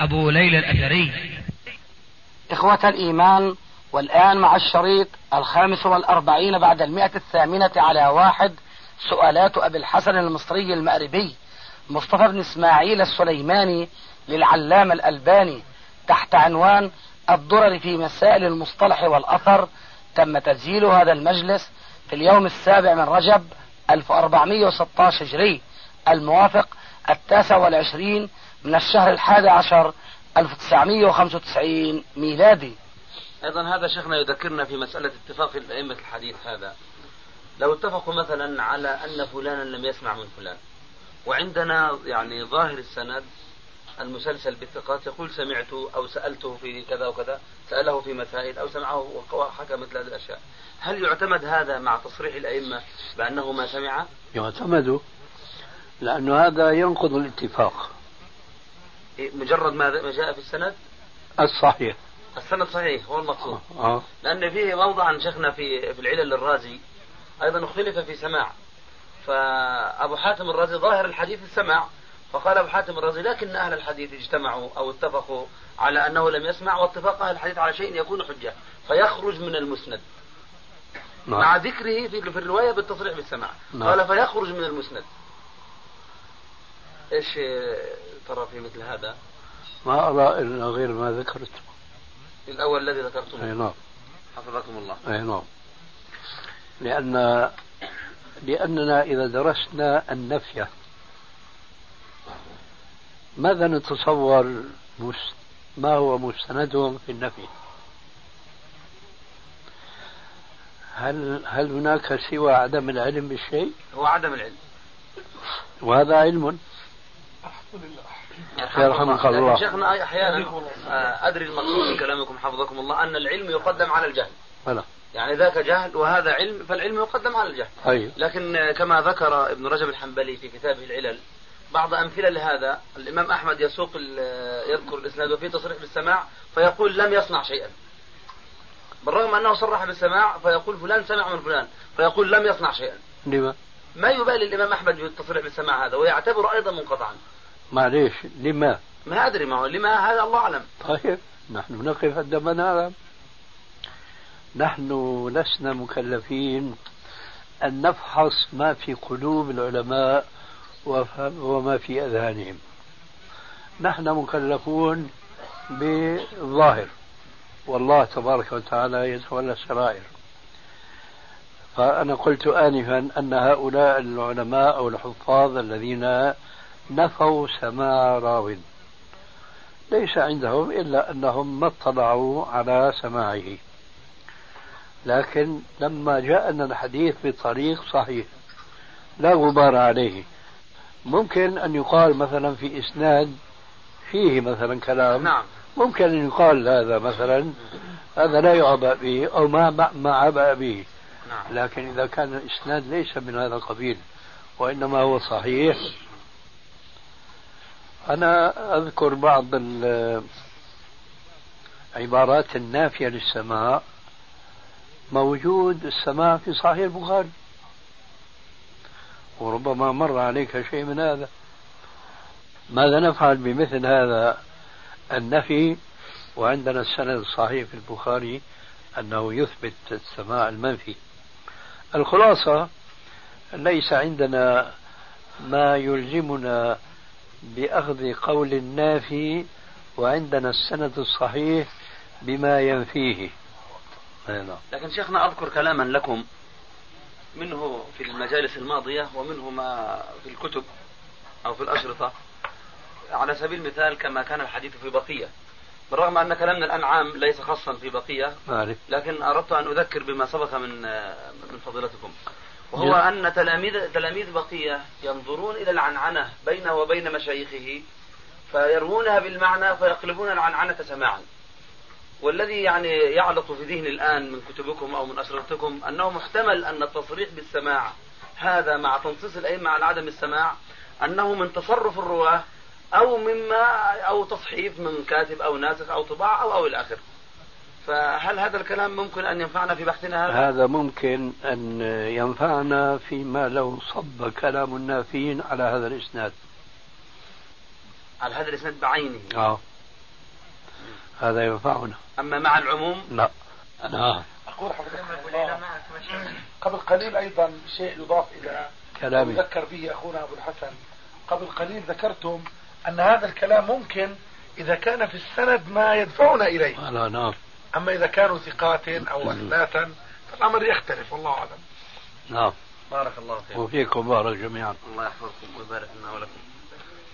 أبو ليلى الأثري. إخوة الإيمان والآن مع الشريط الخامس والأربعين بعد المئة الثامنة على واحد سؤالات أبي الحسن المصري المأربي مصطفى بن إسماعيل السليماني للعلامة الألباني تحت عنوان الضرر في مسائل المصطلح والأثر تم تسجيل هذا المجلس في اليوم السابع من رجب 1416 هجري الموافق التاسع والعشرين من الشهر الحادي عشر 1995 ميلادي. أيضا هذا شيخنا يذكرنا في مسألة اتفاق أئمة الحديث هذا. لو اتفقوا مثلا على أن فلانا لم يسمع من فلان وعندنا يعني ظاهر السند المسلسل بالثقات يقول سمعت أو سألته في كذا وكذا سأله في مسائل أو سمعه وحكى مثل هذه الأشياء. هل يعتمد هذا مع تصريح الأئمة بأنه ما سمع؟ يعتمد لأنه هذا ينقض الاتفاق. مجرد ما جاء في السند؟ الصحيح. السند صحيح هو المقصود. آه. لأن فيه موضعا شيخنا في في العلل الرازي أيضا اختلف في سماع. فأبو حاتم الرازي ظاهر الحديث السماع فقال أبو حاتم الرازي لكن أهل الحديث اجتمعوا أو اتفقوا على أنه لم يسمع واتفاق أهل الحديث على شيء يكون حجة فيخرج من المسند. نعم. مع ذكره في الرواية بالتصريح بالسماع. نعم. قال فيخرج من المسند. إيش ترى في مثل هذا؟ ما أرى إلا غير ما ذكرت. الأول الذي ذكرتموه أي نعم. حفظكم الله. أي نعم. لأن لأننا إذا درسنا النفي ماذا نتصور ما هو مستندهم في النفي؟ هل هل هناك سوى عدم العلم بالشيء؟ هو عدم العلم. وهذا علم. يرحمك الله. شيخنا أحيانا أدري المقصود من كلامكم حفظكم الله أن العلم يقدم على الجهل. بلى. يعني ذاك جهل وهذا علم فالعلم يقدم على الجهل. أيوه. لكن كما ذكر ابن رجب الحنبلي في كتابه العلل بعض أمثلة لهذا الإمام أحمد يسوق يذكر الإسناد وفيه تصريح بالسماع فيقول لم يصنع شيئا. بالرغم أنه صرح بالسماع فيقول فلان سمع من فلان فيقول لم يصنع شيئا. لما؟ ما يبالي الإمام أحمد بالتصريح بالسماع هذا ويعتبر أيضا منقطعا. معليش لما؟ ما أدري ما هو لما؟ هذا الله أعلم. طيب نحن نقف عندما نعلم نحن لسنا مكلفين أن نفحص ما في قلوب العلماء وما في أذهانهم. نحن مكلفون بالظاهر والله تبارك وتعالى يتولى السرائر. فأنا قلت آنفا أن هؤلاء العلماء أو الحفاظ الذين نفوا سماع راو. ليس عندهم إلا أنهم ما اطلعوا على سماعه. لكن لما جاءنا الحديث بطريق صحيح لا غبار عليه. ممكن أن يقال مثلا في إسناد فيه مثلا كلام. نعم. ممكن أن يقال هذا مثلا. هذا لا يعبأ به أو ما ما عبأ به. نعم. لكن إذا كان الإسناد ليس من هذا القبيل وإنما هو صحيح. أنا أذكر بعض العبارات النافية للسماع موجود السماع في صحيح البخاري. وربما مر عليك شيء من هذا. ماذا نفعل بمثل هذا النفي؟ وعندنا السند الصحيح في البخاري أنه يثبت السماع المنفي. الخلاصة ليس عندنا ما يلزمنا بأخذ قول النافي وعندنا السند الصحيح بما ينفيه. نعم. لكن شيخنا أذكر كلاما لكم منه في المجالس الماضية ومنه ما في الكتب أو في الأشرطة. على سبيل المثال كما كان الحديث في بقية. بالرغم أن كلامنا الآن عام ليس خاصا في بقية لكن أردت أن أذكر بما سبق من من فضيلتكم. وهو أن تلاميذ تلاميذ بقية ينظرون إلى العنعنة بينه وبين مشايخه فيروونها بالمعنى فيقلبون العنعنة سماعا. والذي يعني يعلق في ذهني الآن من كتبكم أو من أشرطتكم أنه محتمل أن التصريح بالسماع هذا مع تنصيص الأئمة على عدم السماع أنه من تصرف الرواة أو مما أو تصحيف من كاتب أو ناسخ أو طباعة أو أو إلى آخره. فهل هذا الكلام ممكن أن ينفعنا في بحثنا هذا؟ هذا ممكن أن ينفعنا فيما لو صب كلام النافين على هذا الإسناد. على هذا الإسناد بعينه. آه. هذا ينفعنا. أما مع العموم؟ لا. نعم أقول حضرتك قبل قليل أيضا شيء يضاف إلى كلامي. ذكر به أخونا أبو الحسن. قبل قليل ذكرتم أن هذا الكلام ممكن إذا كان في السند ما يدفعنا إليه. لا نعم أما إذا كانوا ثقات أو أثباتا فالأمر يختلف والله أعلم. نعم. بارك الله فيك. وفيكم بارك جميعا. الله يحفظكم ويبارك لنا ولكم.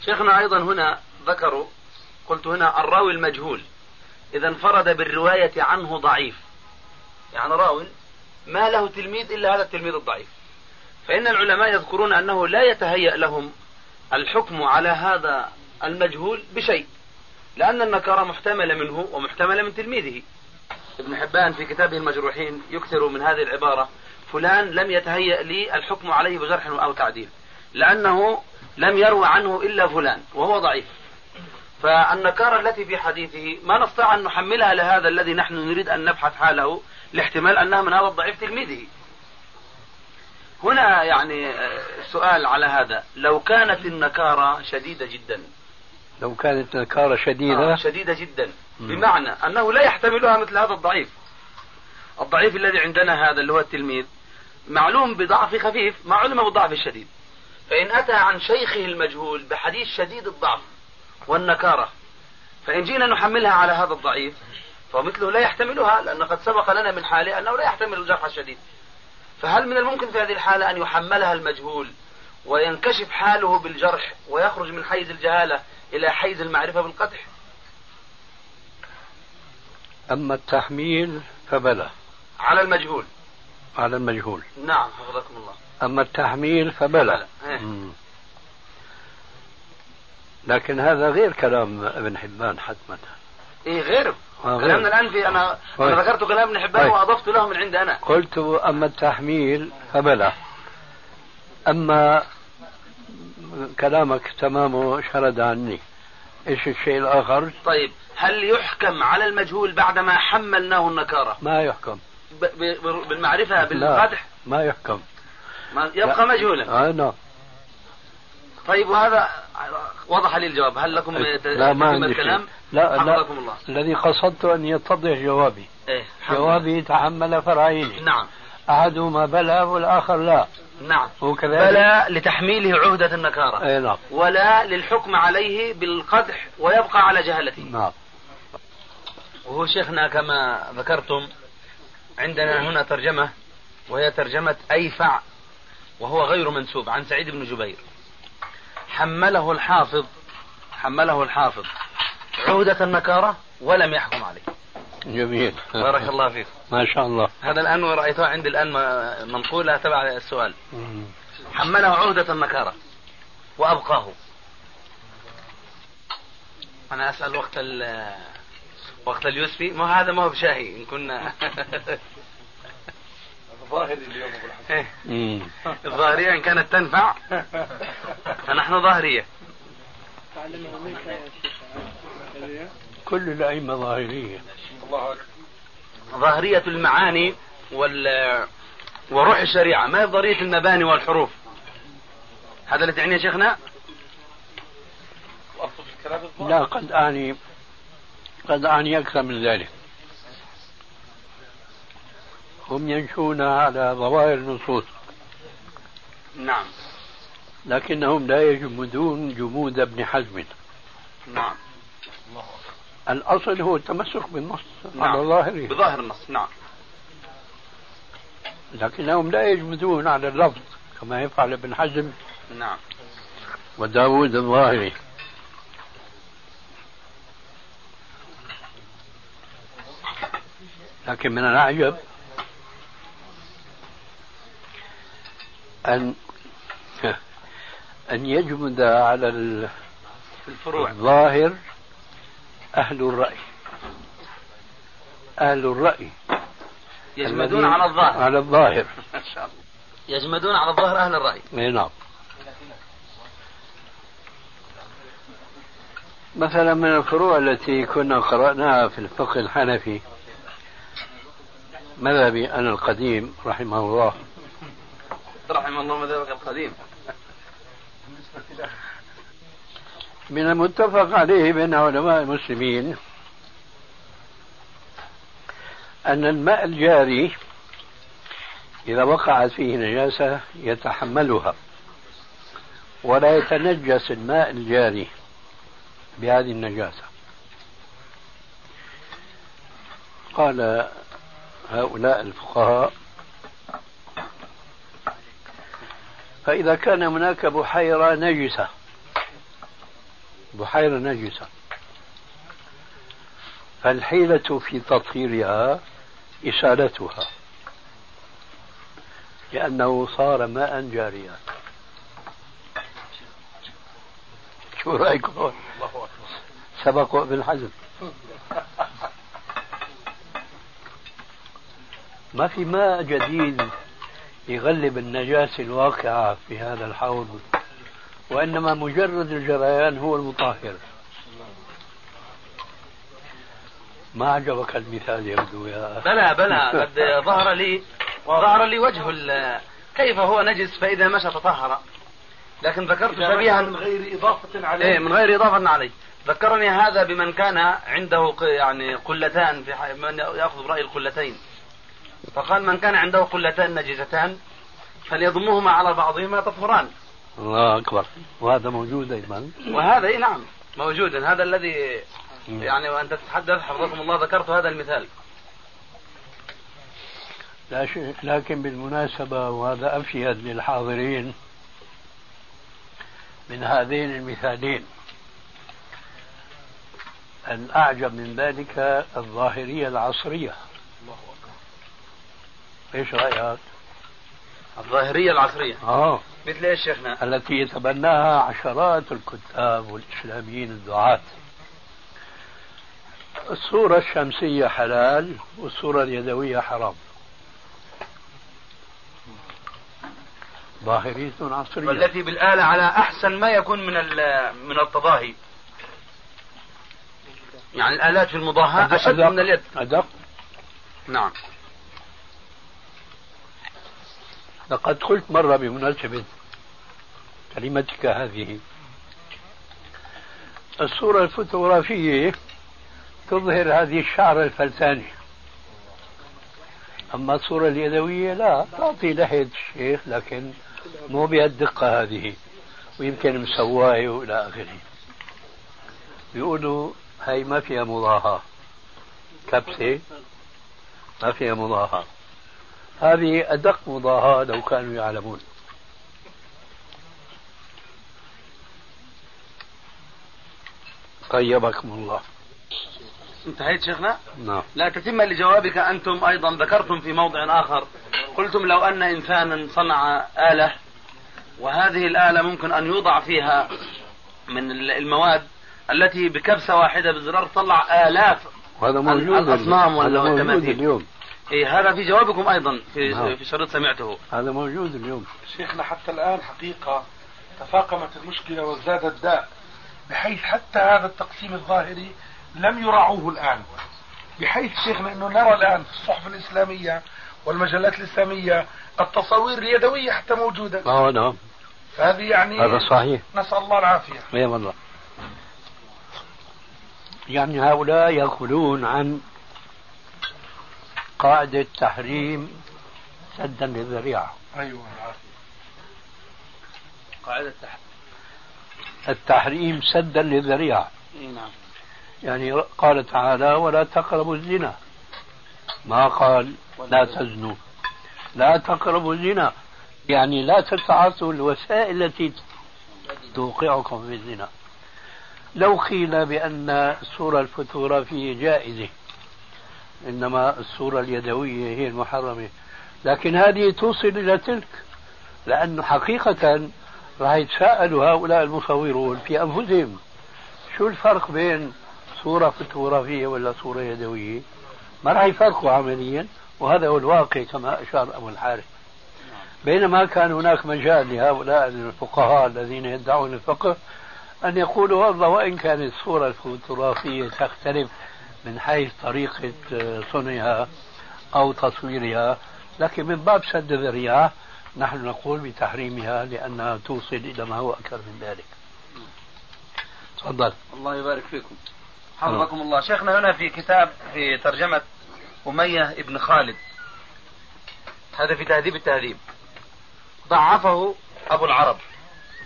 شيخنا أيضا هنا ذكروا قلت هنا الراوي المجهول. إذا انفرد بالرواية عنه ضعيف. يعني راو ما له تلميذ إلا هذا التلميذ الضعيف. فإن العلماء يذكرون أنه لا يتهيأ لهم الحكم على هذا المجهول بشيء لأن النكارة محتملة منه ومحتملة من تلميذه. ابن حبان في كتابه المجروحين يكثر من هذه العبارة فلان لم يتهيأ لي الحكم عليه بجرح أو تعديل لأنه لم يروى عنه إلا فلان وهو ضعيف. فالنكارة التي في حديثه ما نستطيع أن نحملها لهذا الذي نحن نريد أن نبحث حاله لاحتمال أنها من هذا الضعيف تلميذه. هنا يعني سؤال على هذا. لو كانت النكارة شديدة جدا. لو كانت نكارة شديدة؟ آه شديدة جدا. بمعنى أنه لا يحتملها مثل هذا الضعيف. الضعيف الذي عندنا هذا اللي هو التلميذ معلوم بضعف خفيف ما علم بالضعف الشديد فإن أتى عن شيخه المجهول بحديث شديد الضعف والنكارة فإن جينا نحملها على هذا الضعيف فمثله لا يحتملها لأن قد سبق لنا من حاله أنه لا يحتمل الجرح الشديد فهل من الممكن في هذه الحالة أن يحملها المجهول وينكشف حاله بالجرح ويخرج من حيز الجهالة إلى حيز المعرفة بالقدح؟ أما التحميل فبلى. على المجهول. على المجهول. نعم حفظكم الله. أما التحميل فبلى. إيه. لكن هذا غير كلام ابن حبان حتما إيه غيره آه،. كلامنا الآن في أنا طيب. أنا ذكرت كلام ابن حبان طيب. وأضفت له من عند أنا. قلت أما التحميل فبلى. أما كلامك تمامه شرد عني. إيش الشيء الآخر؟ طيب هل يحكم على المجهول بعدما حملناه النكارة؟ ما يحكم. ب- ب- بالمعرفة لا بالقدح ما يحكم. ما يبقى مجهولا. آه نعم. طيب وهذا وضح لي الجواب. هل لكم لا ما عندي الكلام؟ لا لا الله. الذي قصدت أن يتضح جوابي. إيه. جوابي تحمل فرعين نعم. أحدهما بلى والآخر لا. نعم. هو كذلك؟ فلا لتحميله عهدة النكارة. أي نعم. ولا للحكم عليه بالقدح ويبقى على جهلته. نعم. وهو شيخنا كما ذكرتم عندنا هنا ترجمة وهي ترجمة أيفع وهو غير منسوب عن سعيد بن جبير. حمله الحافظ حمله الحافظ عهدة النكارة ولم يحكم عليه. جميل. بارك الله فيك. ما شاء الله. هذا الآن رأيته عندي الآن منقولة تبع السؤال. حمله عهدة النكارة. وأبقاه. أنا أسأل وقت ال وقت اليوسفي ما هذا؟ ما هو بشاهي. إن كنا ظاهر اليوم الحسن. إيه. الظاهرية إن كانت تنفع. فنحن ظاهرية. كل الأئمة ظاهرية. الله أكبر. ظاهرية المعاني وال وروح الشريعة. ما هي ظاهرية المباني والحروف؟ هذا اللي تعنيه يا شيخنا لا قد أعني قد أعني أكثر من ذلك. هم ينشون على ظواهر النصوص. نعم. لكنهم لا يجمدون جمود ابن حزم. نعم. الأصل هو التمسك بالنص نعم. على ظاهره بظاهر النص نعم. لكنهم لا يجمدون على اللفظ كما يفعل ابن حزم نعم. وداود الظاهري. لكن من الأعجب أن أن يجمد على الفروع. الظاهر أهل الرأي. أهل الرأي. يجمدون على الظاهر. على الظاهر. يجمدون على الظاهر أهل الرأي. نعم. مثلا من الفروع التي كنا قرأناها في الفقه الحنفي مذهبي أنا القديم رحمه الله. رحم الله مذهبك القديم. من المتفق عليه بين علماء المسلمين أن الماء الجاري إذا وقعت فيه نجاسة يتحملها ولا يتنجس الماء الجاري بهذه النجاسة. قال هؤلاء الفقهاء فإذا كان هناك بحيرة نجسة بحيرة نجسة فالحيلة في تطهيرها إسالتها لأنه صار ماء جاريا. شو رأيكم؟ سبقوا ابن حزم ما في ماء جديد يغلب النجاسة الواقعة في هذا الحوض. وإنما مجرد الجريان هو المطهر. ما عجبك المثال يبدو يا بلى بلى. قد ظهر لي ظهر لي وجه كيف هو نجس فإذا مشى تطهر. لكن ذكرت شبيها من غير إضافة عليه. إيه من غير إضافة عليه. ذكرني هذا بمن كان عنده يعني قلتان في من يأخذ برأي القلتين. فقال من كان عنده قلتان نجستان فليضمهما على بعضهما تطهران الله أكبر. وهذا موجود أيضا. وهذا إيه نعم موجود. هذا الذي يعني وأنت تتحدث حفظكم الله ذكرت هذا المثال. لكن بالمناسبة وهذا أفيد للحاضرين من هذين المثالين. الأعجب من ذلك الظاهرية العصرية. إيش رأيك؟ الظاهرية العصرية. آه. مثل إيش شيخنا؟ التي يتبناها عشرات الكتاب والإسلاميين الدعاة. الصورة الشمسية حلال والصورة اليدوية حرام. ظاهرية عصرية. والتي بالآلة على أحسن ما يكون من من التضاهي. يعني الآلات في المضاهاة أشد من اليد. أدق. نعم. لقد قلت مرة بمناسبة كلمتك هذه. الصورة الفوتوغرافية تظهر هذه الشعر الفلساني. أما الصورة اليدوية لا تعطي لحية الشيخ لكن مو بهالدقة هذه ويمكن مسواية وإلى آخره. بيقولوا هاي ما فيها مضاهاة. كبسة ما فيها مضاهاة. هذه أدق مضاهاة لو كانوا يعلمون. طيبكم الله. انتهيت شيخنا؟ نعم. لا تتم لجوابك أنتم أيضا ذكرتم في موضع آخر. قلتم لو أن إنسانا صنع آلة وهذه الآلة ممكن أن يوضع فيها من المواد التي بكبسة واحدة بزرار تطلع آلاف وهذا موجود الأصنام موجود اليوم. إيه هذا في جوابكم أيضا في نعم. في شريط سمعته. هذا موجود اليوم. شيخنا حتى الآن حقيقة تفاقمت المشكلة وازداد الداء بحيث حتى هذا التقسيم الظاهري لم يراعوه الآن. بحيث شيخنا أنه نرى الآن في الصحف الإسلامية والمجلات الإسلامية التصاوير اليدوية حتى موجودة. آه نعم. فهذه يعني هذا صحيح. نسأل الله العافية. اي والله. يعني هؤلاء يقولون عن قاعدة تحريم سدا للذريعة. أيوة. العافية قاعدة التحريم سدا للذريعة. نعم. يعني قال تعالى ولا تقربوا الزنا. ما قال لا تزنوا. لا تقربوا الزنا. يعني لا تتعاطوا الوسائل التي توقعكم في الزنا. لو قيل بأن الصورة الفوتوغرافية جائزة إنما الصورة اليدوية هي المحرمة. لكن هذه توصل إلى تلك لأنه حقيقة راح يتساءلوا هؤلاء المصورون في أنفسهم شو الفرق بين صورة فوتوغرافية ولا صورة يدوية؟ ما راح يفرقوا عمليا وهذا هو الواقع كما أشار أبو الحارث. بينما كان هناك مجال لهؤلاء الفقهاء الذين يدعون الفقه أن يقولوا والله وإن كانت الصورة الفوتوغرافية تختلف من حيث طريقة صنعها أو تصويرها لكن من باب سد الذريعة نحن نقول بتحريمها لأنها توصل إلى ما هو أكثر من ذلك. تفضل. الله يبارك فيكم. حفظكم الله. شيخنا هنا في كتاب في ترجمة أمية ابن خالد. هذا في تهذيب التهذيب. ضعفه أبو العرب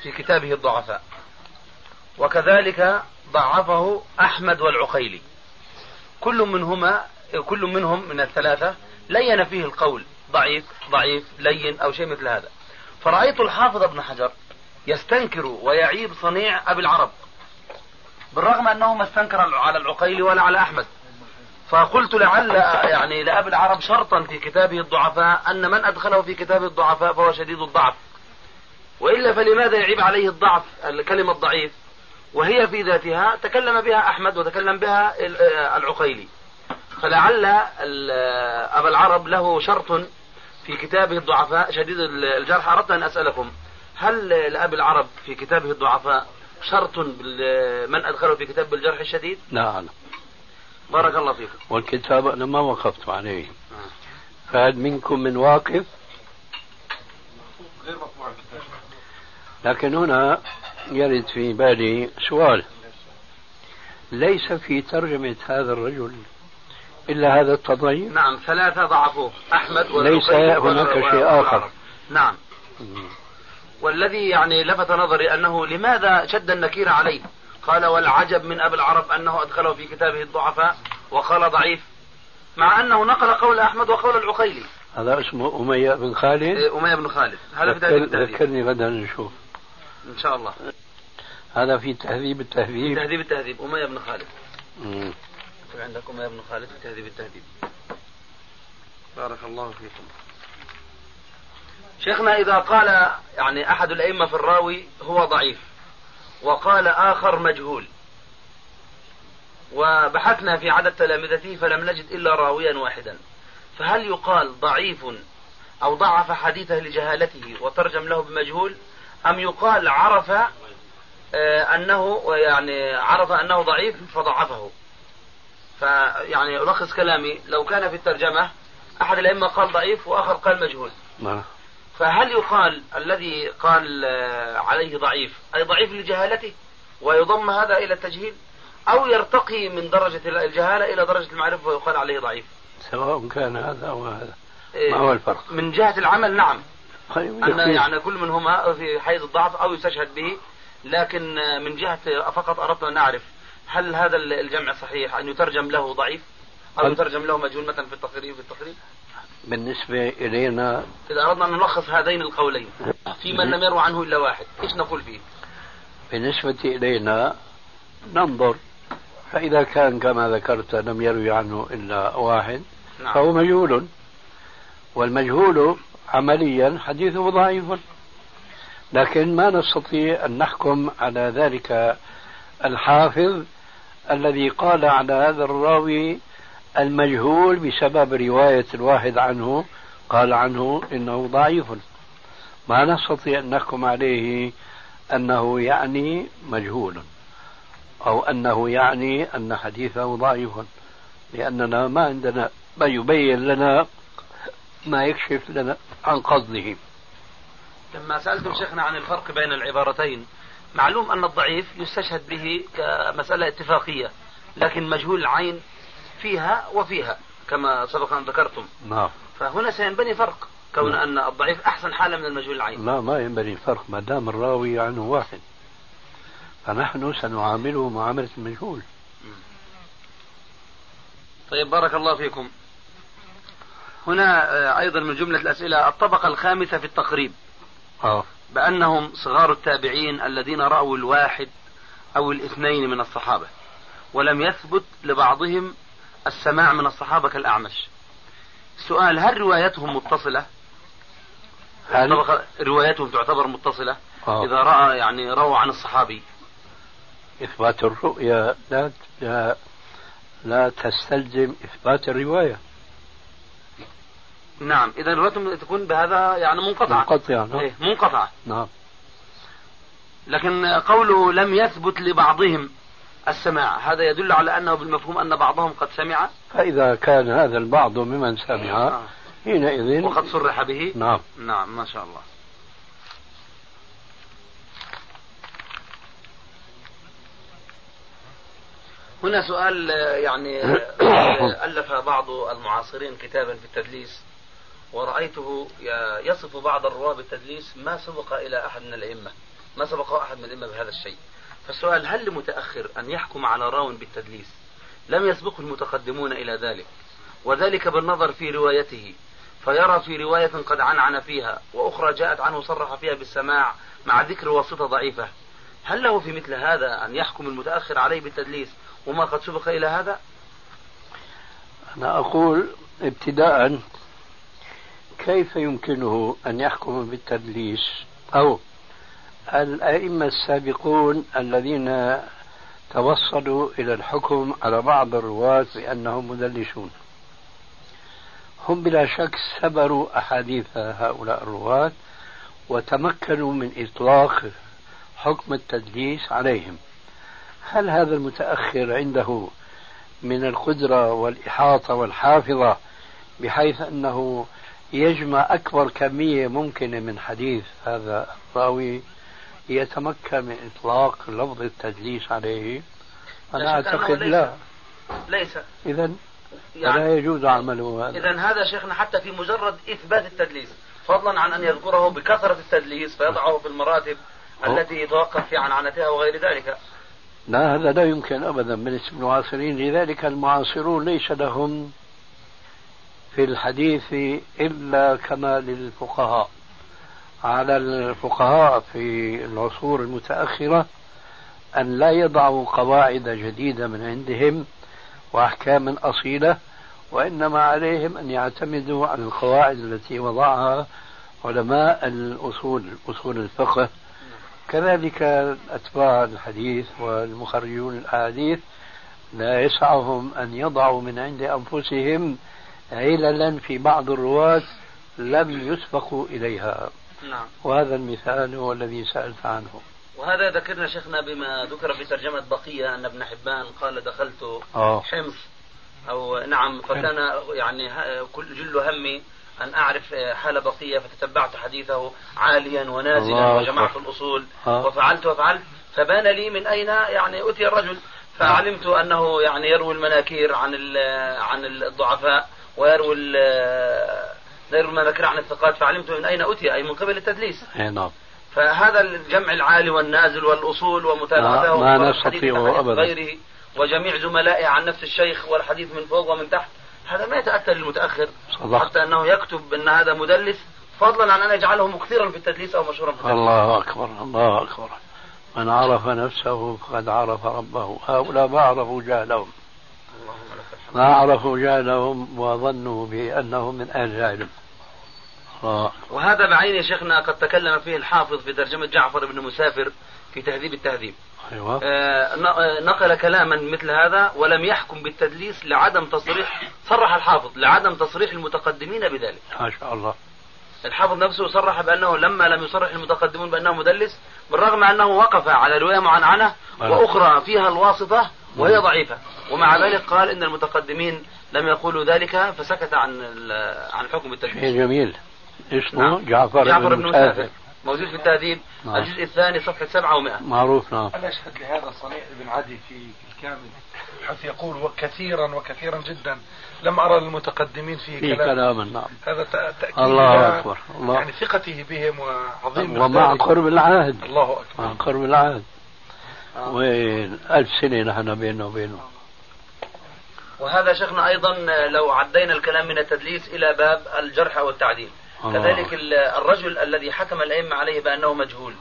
في كتابه الضعفاء. وكذلك ضعفه أحمد والعقيلي. كل منهما كل منهم من الثلاثة لين فيه القول ضعيف ضعيف لين أو شيء مثل هذا. فرأيت الحافظ ابن حجر يستنكر ويعيب صنيع أبي العرب بالرغم أنه ما استنكر على العقيلي ولا على أحمد. فقلت لعل يعني لأبي العرب شرطا في كتابه الضعفاء أن من أدخله في كتابه الضعفاء فهو شديد الضعف. وإلا فلماذا يعيب عليه الضعف الكلمة الضعيف؟ وهي في ذاتها تكلم بها أحمد وتكلم بها العقيلي. فلعل أبا العرب له شرط في كتابه الضعفاء شديد الجرح. أردت أن أسألكم هل لأبي العرب في كتابه الضعفاء شرط من أدخله في كتاب بالجرح الشديد؟ لا أعلم بارك الله فيكم والكتاب أنا ما وقفت عليه. فهل منكم من واقف؟ غير مطبوع الكتاب. لكن هنا يرد في بالي سؤال. ليس في ترجمة هذا الرجل إلا هذا التضعيف؟ نعم ثلاثة ضعفوه أحمد ليس هناك شيء آخر. نعم. والذي يعني لفت نظري أنه لماذا شد النكير عليه؟ قال والعجب من أبي العرب أنه أدخله في كتابه الضعفاء وقال ضعيف مع أنه نقل قول أحمد وقول العقيلي. هذا اسمه أمية بن خالد؟ إيه، أمية بن خالد. هذا ذكرني غدا نشوف. إن شاء الله. هذا في تهذيب التهذيب. تهذيب التهذيب. أمية بن خالد؟ مم. عندك أمية بن خالد في تهذيب التهذيب؟ بارك الله فيكم. شيخنا إذا قال يعني أحد الأئمة في الراوي هو ضعيف وقال آخر مجهول وبحثنا في عدد تلامذته فلم نجد إلا راويا واحدا. فهل يقال ضعيف أو ضعف حديثه لجهالته وترجم له بمجهول أم يقال عرف أنه يعني عرف أنه ضعيف فضعفه. فيعني ألخص كلامي لو كان في الترجمة أحد الأئمة قال ضعيف وآخر قال مجهول. نعم. فهل يقال الذي قال آه، عليه ضعيف أي ضعيف لجهالته ويضم هذا إلى التجهيل؟ أو يرتقي من درجة الجهالة إلى درجة المعرفة ويقال عليه ضعيف؟ سواء كان هذا أو هذا. إيه، ما هو الفرق؟ من جهة العمل نعم. أن. يعني كل منهما في حيز الضعف أو يستشهد به. لكن من جهة فقط أردت أن أعرف هل هذا الجمع صحيح؟ أن يترجم له ضعيف؟ أو يترجم له مجهول مثلا في التقريب في التقريب بالنسبة إلينا إذا أردنا أن نلخص هذين القولين في من لم يروى عنه إلا واحد إيش نقول فيه؟ بالنسبة إلينا ننظر فإذا كان كما ذكرت لم يروي عنه إلا واحد نعم. فهو مجهول والمجهول عمليا حديثه ضعيف. لكن ما نستطيع أن نحكم على ذلك الحافظ الذي قال على هذا الراوي المجهول بسبب رواية الواحد عنه قال عنه إنه ضعيف. ما نستطيع أن نحكم عليه أنه يعني مجهول أو أنه يعني أن حديثه ضعيف لأننا ما عندنا ما يبين لنا ما يكشف لنا عن قصده. لما سألتم شيخنا عن الفرق بين العبارتين معلوم أن الضعيف يستشهد به كمسألة اتفاقية لكن مجهول العين فيها وفيها كما سبق أن ذكرتم. نعم. فهنا سينبني فرق كون نعم. أن الضعيف أحسن حالة من المجهول العين. لا ما ينبغي الفرق ما دام الراوي عنه واحد. فنحن سنعامله معاملة المجهول. طيب بارك الله فيكم. هنا آه، أيضا من جملة الأسئلة الطبقة الخامسة في التقريب. آه. بأنهم صغار التابعين الذين رأوا الواحد أو الاثنين من الصحابة ولم يثبت لبعضهم السماع من الصحابة كالأعمش. سؤال هل روايتهم متصلة؟ هل؟ روايتهم تعتبر متصلة؟ آه. إذا رأى يعني روى عن الصحابي. إثبات الرؤية لا لا, لا تستلزم إثبات الرواية. نعم. إذا الرواية تكون بهذا يعني منقطعة منقطعة نعم. إيه منقطعة نعم. لكن قوله لم يثبت لبعضهم السماع هذا يدل على أنه بالمفهوم أن بعضهم قد سمع. فإذا كان هذا البعض ممن سمع آه. حينئذ وقد صرح به. نعم. نعم ما شاء الله. هنا سؤال آه، يعني آه، ألف بعض المعاصرين كتابا في التدليس. ورأيته يصف بعض الرواة بالتدليس ما سبق إلى أحد من الأئمة. ما سبق أحد من الأئمة بهذا الشيء. فالسؤال هل لمتأخر أن يحكم على راو بالتدليس؟ لم يسبقه المتقدمون إلى ذلك. وذلك بالنظر في روايته. فيرى في رواية قد عنعن فيها وأخرى جاءت عنه صرح فيها بالسماع مع ذكر واسطة ضعيفة. هل له في مثل هذا أن يحكم المتأخر عليه بالتدليس وما قد سبق إلى هذا؟ أنا أقول ابتداء كيف يمكنه أن يحكم بالتدليس؟ أو الأئمة السابقون الذين توصلوا إلى الحكم على بعض الرواة بأنهم مدلسون. هم بلا شك سبروا أحاديث هؤلاء الرواة وتمكنوا من إطلاق حكم التدليس عليهم. هل هذا المتأخر عنده من القدرة والإحاطة والحافظة بحيث أنه يجمع أكبر كمية ممكنة من حديث هذا الراوي يتمكن من إطلاق لفظ التدليس عليه أنا لا أعتقد. لا ليس إذا يعني فلا يجوز عمله هذا إذا هذا شيخنا حتى في مجرد إثبات التدليس فضلا عن أن يذكره بكثرة التدليس فيضعه في المراتب أوه. التي يتوقف في عنعنتها وغير ذلك لا هذا لا يمكن ابدا بالنسبة للمعاصرين لذلك المعاصرون ليس لهم في الحديث الا كما للفقهاء. على الفقهاء في العصور المتأخرة أن لا يضعوا قواعد جديدة من عندهم واحكاما أصيلة وإنما عليهم أن يعتمدوا على القواعد التي وضعها علماء الأصول أصول الفقه. كذلك أتباع الحديث والمخرجون الأحاديث لا يسعهم أن يضعوا من عند أنفسهم عللا في بعض الرواة لم يسبقوا إليها. نعم. وهذا المثال هو الذي سألت عنه. وهذا ذكرنا شيخنا بما ذكر في ترجمة بقية أن ابن حبان قال دخلت آه. حمص أو نعم فكان يعني كل جل همي أن أعرف حال بقية فتتبعت حديثه عاليا ونازلا وجمعت. الأصول. آه. وفعلت وفعلت. فبان لي من أين يعني أتي الرجل؟ فعلمت أنه يعني يروي المناكير عن عن الضعفاء. ويروي ال- يروي المناكير عن الثقات فعلمت من أين أتي؟ أي من قبل التدليس. أي نعم. فهذا الجمع العالي والنازل والأصول ومتابعته ما- ما نستطيعه أبداً. غيره وجميع زملائه عن نفس الشيخ والحديث من فوق ومن تحت هذا ما يتأتى للمتأخر صدقت. حتى أنه يكتب أن هذا مدلس فضلا عن أن يجعله مكثرا في التدليس أو مشهورا في التدليس. الله أكبر الله أكبر. من عرف نفسه فقد عرف ربه هؤلاء ما عرفوا جهلهم. ما عرفوا جهلهم وظنوا بأنهم من أهل العلم وهذا بعينه شيخنا قد تكلم فيه الحافظ في ترجمة جعفر بن مسافر في تهذيب التهذيب. أيوة. آه، آه، نقل كلاما مثل هذا ولم يحكم بالتدليس لعدم تصريح صرح الحافظ لعدم تصريح المتقدمين بذلك. ما شاء الله. الحافظ نفسه صرح بأنه لما لم يصرح المتقدمون بأنه مدلس بالرغم أنه وقف على رواية معنعنة أه. وأخرى فيها الواسطة وهي ضعيفة. ومع ذلك قال إن المتقدمين لم يقولوا ذلك فسكت عن عن الحكم شيء جميل. اسمه نعم. جعفر, جعفر بن بن مسافر. موجود في التهذيب نعم. الجزء الثاني صفحة سبعة ومائة. معروف نعم. أنا أشهد لهذا صنيع ابن عدي في الكامل؟ حيث يقول وكثيرا وكثيرا جدا. لم أرى المتقدمين فيه في كلام كلام نعم. هذا تأ- تأكيد الله أكبر الله. يعني ثقته بهم وعظيم ومع. قرب العهد. الله أكبر. مع قرب العهد. وين؟ ألف سنة نحن بيننا وبينه. وهذا شيخنا أيضا لو عدينا الكلام من التدليس إلى باب الجرح والتعديل. الله. كذلك ال- الرجل الذي حكم الأئمة عليه بأنه مجهول.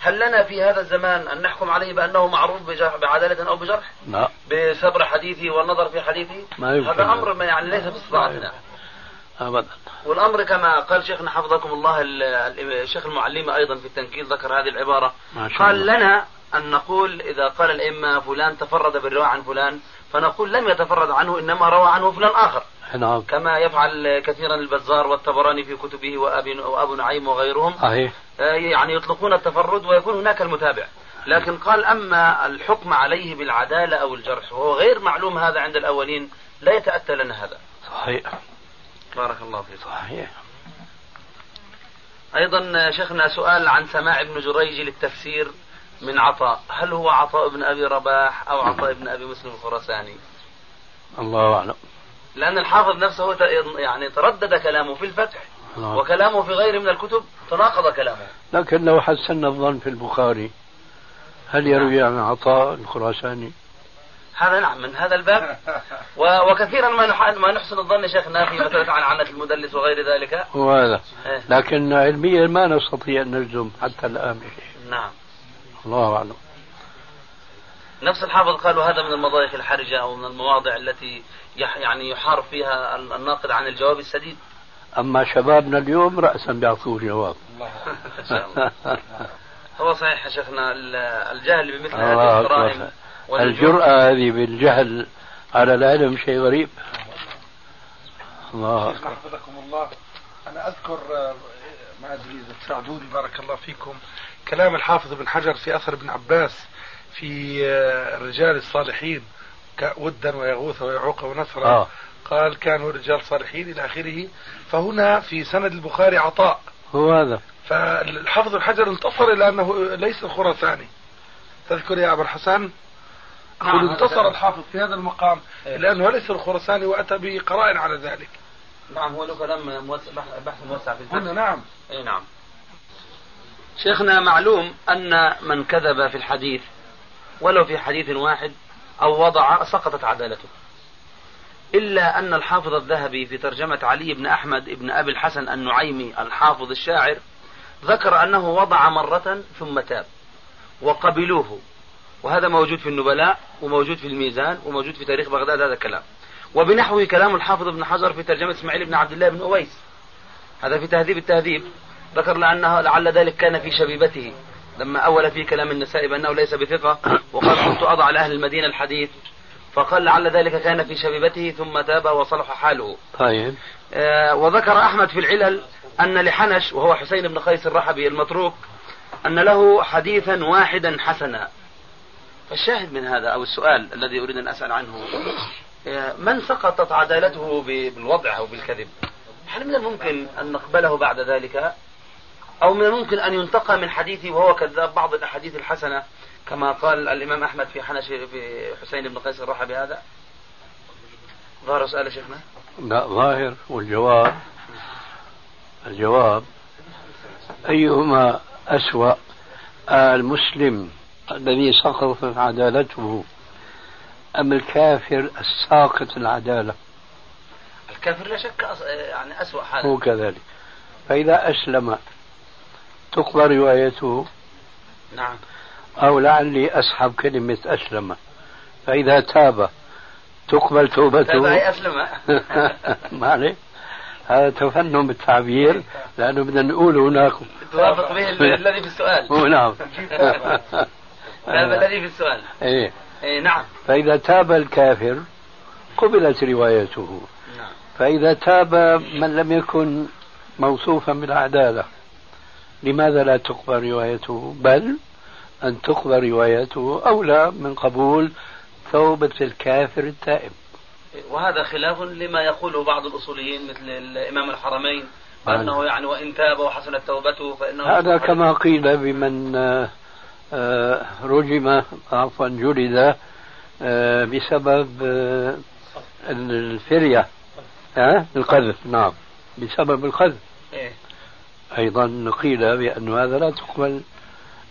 هل لنا في هذا الزمان أن نحكم عليه بأنه معروف بجرح بعدالة أو بجرح؟ لا. بصبر حديثه والنظر في حديثه ما يمكن. هذا أمر ما يعني ليس في استطاعتنا أبدا. والأمر كما قال شيخنا حفظكم الله ال- ال- الشيخ المعلمة أيضا في التنكيل ذكر هذه شاء قال الله. لنا أن نقول إذا قال الأئمة فلان تفرد بالرواية عن فلان فنقول لم يتفرد عنه إنما روى عنه فلان آخر. نعم. كما يفعل كثيرا البزار والطبراني في كتبه وأبي وأبو نعيم وغيرهم. صحيح. آه، يعني يطلقون التفرد ويكون هناك المتابع. لكن قال أما الحكم عليه بالعدالة أو الجرح وهو غير معلوم هذا عند الأولين لا يتأتى لنا هذا. صحيح. بارك الله فيك. صحيح. أيضا شيخنا سؤال عن سماع ابن جريج للتفسير. من عطاء. هل هو عطاء بن أبي رباح أو عطاء بن أبي مسلم الخراساني؟ الله أعلم. لأن الحافظ نفسه يعني تردد كلامه في الفتح نعم. وكلامه في غيره من الكتب تناقض كلامه. لكن لو حسنا الظن في البخاري. هل يروي عن عطاء الخراساني؟ هذا نعم من هذا الباب. و- وكثيرا ما نح- ما نحسن الظن شيخنا في مسألة عن عنة المدلس وغير ذلك. هو هذا إيه. لكن علميا ما نستطيع أن نجزم حتى بشيء نعم. الله أعلم. نفس الحافظ قالوا هذا من المضايق الحرجة أو من المواضع التي يح يعني يحار فيها الناقد عن الجواب السديد. أما شبابنا اليوم رأسا بيعطوه جواب إن شاء الله. هو صحيح يا شيخنا ال- الجهل بمثل الله هذه. الجرائم. الجرأة هذه بالجهل على العلم شيء غريب. الله حفظكم الله. أنا أذكر آه، ما ادري اذا تساعدوني بارك الله فيكم كلام الحافظ ابن حجر في أثر ابن عباس في آه، الرجال الصالحين ك- ودا ويغوث ويعوق ونسرا آه. قال كانوا رجال صالحين إلى آخره. فهنا في سند البخاري عطاء. هو هذا. فالحافظ ابن حجر انتصر إلى أنه ليس الخراساني تذكر يا أبا الحسن؟ نعم. انتصر الحافظ في هذا المقام إيه. لأنه ليس الخراساني وأتى بقرائن على ذلك. نعم هو له كلام بحث موسع في الفتح قلنا نعم. اي نعم. شيخنا معلوم أن من كذب في الحديث ولو في حديث واحد أو وضع سقطت عدالته. إلا أن الحافظ الذهبي في ترجمة علي بن أحمد بن أبي الحسن النعيمي الحافظ الشاعر ذكر أنه وضع مرة ثم تاب وقبلوه. وهذا موجود في النبلاء وموجود في الميزان وموجود في تاريخ بغداد هذا الكلام وبنحوه كلام الحافظ ابن حجر في ترجمة إسماعيل بن عبد الله بن أويس. هذا في تهذيب التهذيب. ذكر لأنه لعل ذلك كان في شبيبته. لما أول في كلام النسائي بأنه ليس بثقة وقال كنت أضع لأهل المدينة الحديث. فقال لعل ذلك كان في شبيبته ثم تاب وصلح حاله. طيب. آه، وذكر أحمد في العلل أن لحنش وهو حسين بن قيس الرحبي المتروك أن له حديثا واحدا حسنا. فالشاهد من هذا أو السؤال الذي أريد أن أسأل عنه آه، من سقطت عدالته بالوضع أو بالكذب؟ هل من الممكن أن نقبله بعد ذلك؟ أو من الممكن أن ينتقى من حديثه وهو كذاب بعض الأحاديث الحسنة كما قال الإمام أحمد في حنش في حسين بن قيس الرحبي هذا ظهر سؤال يا شيخنا؟ لا ظاهر والجواب الجواب أيهما أسوأ؟ المسلم الذي سقطت عدالته أم الكافر الساقط العدالة؟ الكافر لا شك. يعني أسوأ حالا. هو كذلك. فإذا أسلم تقبل روايته؟ نعم. أو لعلي أسحب كلمة أسلم. فإذا تاب تقبل توبته. أي أسلم. ما عليه هذا تفنن بالتعبير لأنه بدنا نقول هناك. توافق به ال- الذي في السؤال. نعم. الذي في السؤال. إيه. إيه نعم. فإذا تاب الكافر قبلت روايته. نعم. فإذا تاب من لم يكن موصوفا بالعدالة. لماذا لا تقبل روايته؟ بل أن تقبل روايته أولى من قبول توبة الكافر التائب. وهذا خلاف لما يقوله بعض الأصوليين مثل الإمام الحرمين. أنه يعني وإن تاب وحسنت توبته فإنه هذا كما قيل بمن آه، آه، رجم عفوا جلد آه، بسبب الفرية القذف. نعم بسبب القذف. إيه. أيضا قيل بأن هذا لا تقبل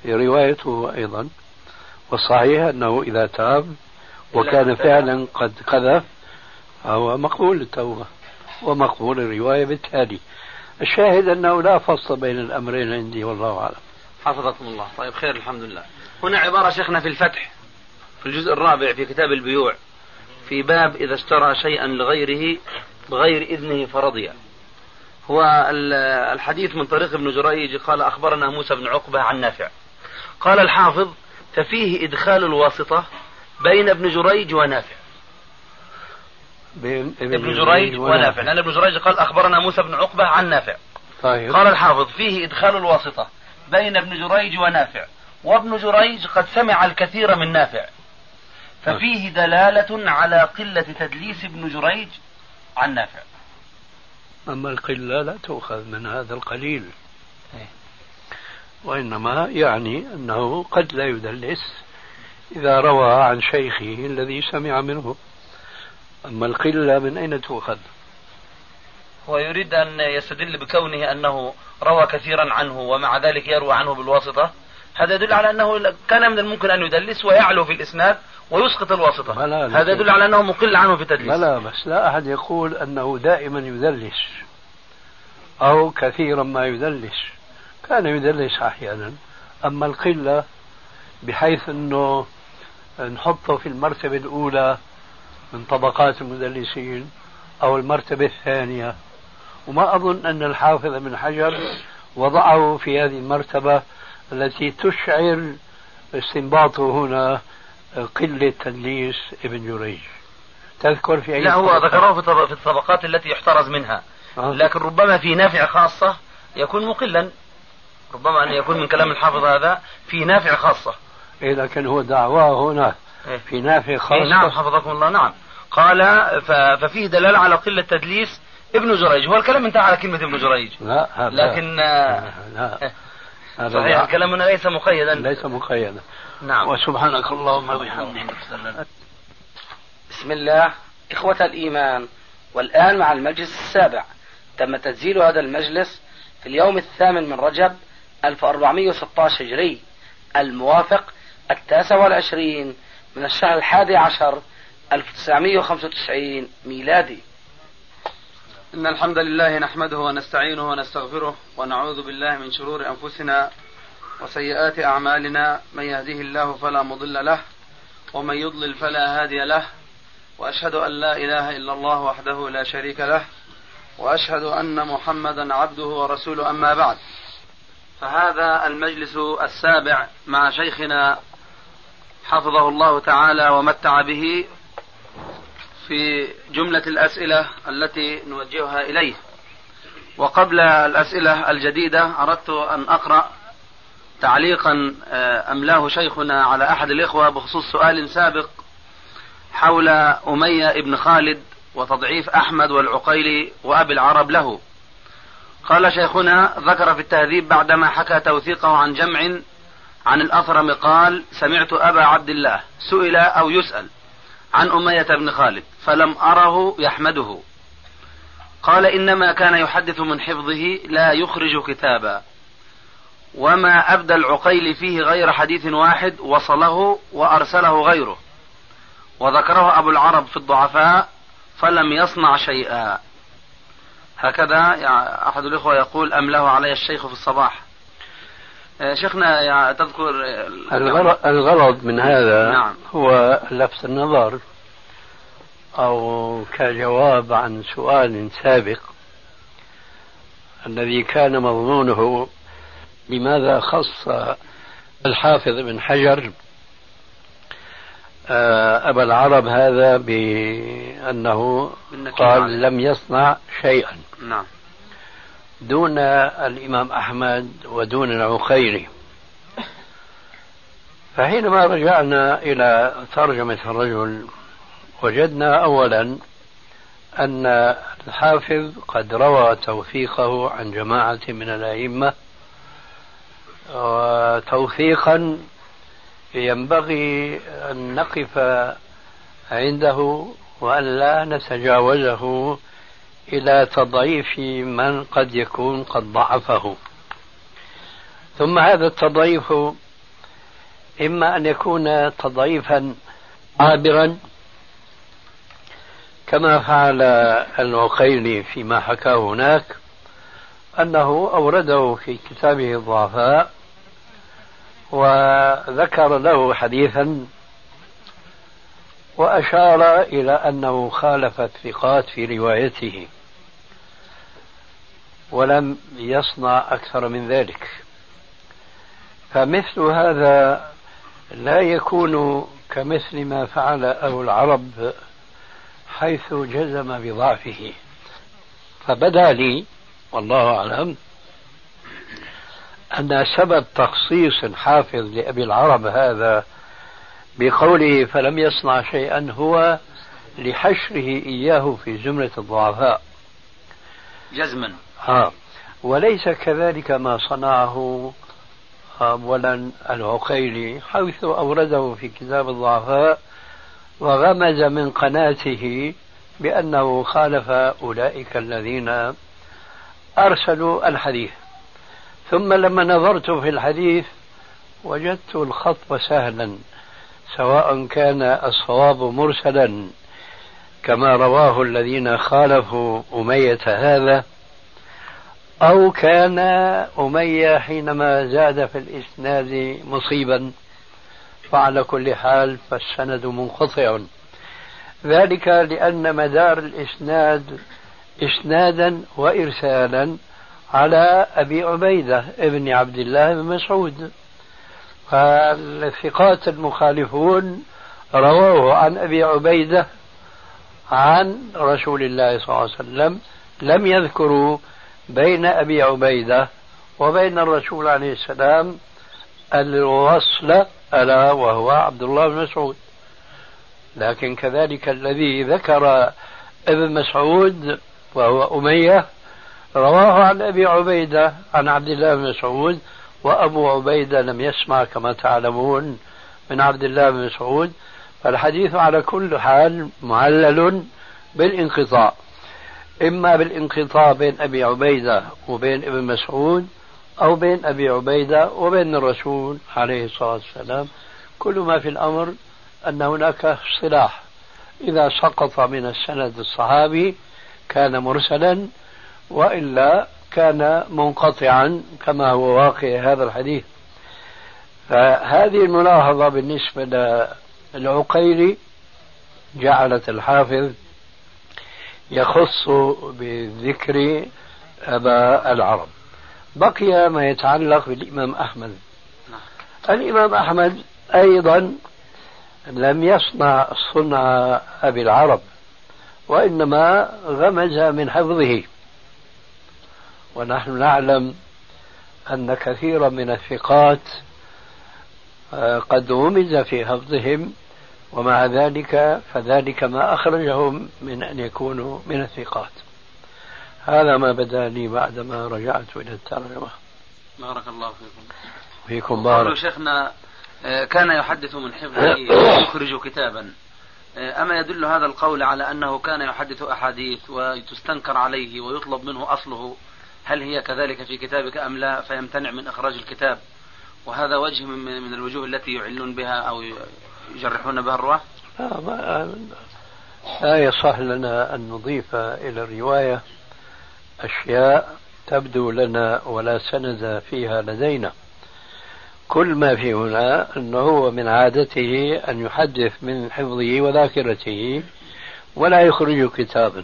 روايته أيضا والصحيح أنه إذا تاب وكان فعلا قد قذف فهو مقبول التوبة ومقبول الرواية بالتالي. الشاهد أنه لا فصل بين الأمرين عندي والله أعلم. حفظكم الله. طيب خير الحمد لله. هنا عبارة شيخنا في الفتح في الجزء الرابع في كتاب البيوع في باب إذا اشترى شيئا لغيره بغير إذنه فرضي هو ال- الحديث من طريق ابن جريج قال أخبرنا موسى بن عقبة عن نافع. قال الحافظ ففيه إدخال الواسطة بين ابن جريج ونافع. بين ابن جريج ونافع. لأن ابن جريج قال أخبرنا موسى بن عقبة عن نافع. طيب. قال الحافظ فيه إدخال الواسطة بين ابن جريج ونافع. وابن جريج قد سمع الكثير من نافع. ففيه دلالة على قلة تدليس ابن جريج عن نافع. أما القلة لا تؤخذ من هذا القليل. إيه. وإنما يعني أنه قد لا يدلس إذا روى عن شيخه الذي سمع منه. أما القلة من أين تؤخذ؟ ويريد أن يستدل بكونه أنه روى كثيرا عنه ومع ذلك يروى عنه بالواسطة. هذا يدل على أنه كان من الممكن أن يدلس ويعلو في الإسناد ويسقط الواسطة. بلا هذا يدل على أنه مقل عنه في التدليس. لا بس لا أحد يقول أنه دائما يدلس أو كثيرا ما يدلس. كان يدلس أحيانا. أما القلة بحيث أنه نحطه في المرتبة الأولى من طبقات المدلسين أو المرتبة الثانية. وما أظن أن الحافظ بن حجر وضعه في هذه المرتبة التي تشعر استنباطه هنا قلة تدليس ابن جريج. تذكر في أي لا هو ذكره في الطبقات التي يحترز منها. آه. لكن ربما في نافع خاصة يكون مقلا. ربما أن يكون من كلام الحافظ هذا في نافع خاصة. إيه لكن هو دعواه هنا. إيه. في نافع خاصة. إيه نعم حفظكم الله نعم. قال ففيه دلالة على قلة تدليس ابن جريج. هو الكلام انتهى على كلمة ابن جريج. لا هذا لكن آه، لا هذا صحيح الكلام هنا ليس مقيدا. ليس مقيدا. نعم. وسبحانك اللهم وبحمدك. بسم الله. إخوة الإيمان والآن مع المجلس السابع تم تسجيل هذا المجلس في اليوم الثامن من رجب 1416 هجري الموافق التاسع والعشرين من الشهر الحادي عشر 1995 ميلادي. إن الحمد لله نحمده ونستعينه ونستغفره ونعوذ بالله من شرور أنفسنا وسيئات أعمالنا من يهده الله فلا مضل له ومن يضلل فلا هادي له وأشهد أن لا إله إلا الله وحده لا شريك له وأشهد أن محمدا عبده ورسوله أما بعد. فهذا المجلس السابع مع شيخنا حفظه الله تعالى ومتع به في جملة الأسئلة التي نوجهها إليه. وقبل الأسئلة الجديدة أردت أن أقرأ تعليقا آه، أملاه شيخنا على أحد الإخوة بخصوص سؤال سابق حول أمية ابن خالد وتضعيف أحمد والعقيلي وأبي العرب له. قال شيخنا ذكر في التهذيب بعدما حكى توثيقه عن جمع عن الأثرم قال سمعت أبا عبد الله سئل أو يسأل عن أمية بن خالد فلم أره يحمده. قال إنما كان يحدث من حفظه لا يخرج كتابا. وما أبدى العقيل فيه غير حديث واحد وصله وأرسله غيره. وذكره أبو العرب في الضعفاء فلم يصنع شيئا. هكذا يعني أحد الإخوة يقول أمله علي الشيخ في الصباح. آه، شيخنا يعني تذكر الغرض من هذا نعم. هو لفت النظر أو كجواب عن سؤال سابق الذي كان مضمونه لماذا خص الحافظ بن حجر؟ آه، أبا العرب هذا بأنه قال لم يصنع شيئا. نعم. دون الإمام أحمد ودون العقيلي. فحينما رجعنا إلى ترجمة الرجل وجدنا أولا أن الحافظ قد روى توثيقه عن جماعة من الأئمة وتوثيقا ينبغي أن نقف عنده وأن لا نتجاوزه إلى تضعيف من قد يكون قد ضعفه. ثم هذا التضعيف إما أن يكون تضعيفا عابرا كما فعل العقيلي فيما حكاه هناك أنه أورده في كتابه الضعفاء وذكر له حديثا وأشار إلى أنه خالف الثقات في روايته ولم يصنع أكثر من ذلك. فمثل هذا لا يكون كمثل ما فعل أبو العرب حيث جزم بضعفه. فبدأ لي والله أعلم أن سبب تخصيص حافظ لأبي العرب هذا بقوله فلم يصنع شيئا هو لحشره إياه في زمرة الضعفاء. جزما. ها وليس كذلك ما صنعه أولا العقيلي حيث أورده في كتاب الضعفاء وغمز من قناته بأنه خالف أولئك الذين أرسلوا الحديث. ثم لما نظرت في الحديث وجدت الخطب سهلا سواء كان الصواب مرسلا كما رواه الذين خالفوا أمية هذا أو كان أمية حينما زاد في الإسناد مصيبا. فعلى كل حال فالسند منقطع. ذلك لأن مدار الإسناد إسنادا وإرسالا على أبي عبيدة ابن عبد الله بن مسعود. فالثقات المخالفون رووه عن أبي عبيدة عن رسول الله صلى الله عليه وسلم لم يذكروا بين أبي عبيدة وبين الرسول عليه السلام الوصل ألا وهو عبد الله بن مسعود. لكن كذلك الذي ذكر ابن مسعود وهو أمية رواه عن أبي عبيدة عن عبد الله بن مسعود وأبو عبيدة لم يسمع كما تعلمون من عبد الله بن مسعود. فالحديث على كل حال معلل بالانقطاع. إما بالانقطاع بين أبي عبيدة وبين ابن مسعود أو بين أبي عبيدة وبين الرسول عليه الصلاة والسلام. كل ما في الأمر أن هناك اصطلاح. إذا سقط من السند الصحابي كان مرسلا وإلا كان منقطعا كما هو واقع هذا الحديث. فهذه الملاحظة بالنسبة للعقيلي جعلت الحافظ يخص بذكر أبا العرب. بقي ما يتعلق بالإمام أحمد. الإمام أحمد أيضا لم يصنع صنع أبي العرب. وإنما غمز من حفظه. ونحن نعلم أن كثيرا من الثقات آه، قد غمز في حفظهم ومع ذلك فذلك ما أخرجهم من أن يكونوا من الثقات. هذا ما بدا لي بعدما رجعت إلى الترجمة. بارك الله فيكم. فيكم بارك. شيخنا آه، كان يحدث من حفظه يخرج كتابا. أما يدل هذا القول على أنه كان يحدث أحاديث وتستنكر عليه ويطلب منه أصله هل هي كذلك في كتابك أم لا فيمتنع من إخراج الكتاب. وهذا وجه من, الوجوه التي يعلون بها أو يجرحون بها الرواة؟ لا, لا يصح لنا أن نضيف إلى الرواية أشياء تبدو لنا ولا سند فيها لدينا. كل ما في هنا أنه هو من عادته أن يحدث من حفظه وذاكرته ولا يخرج كتابا.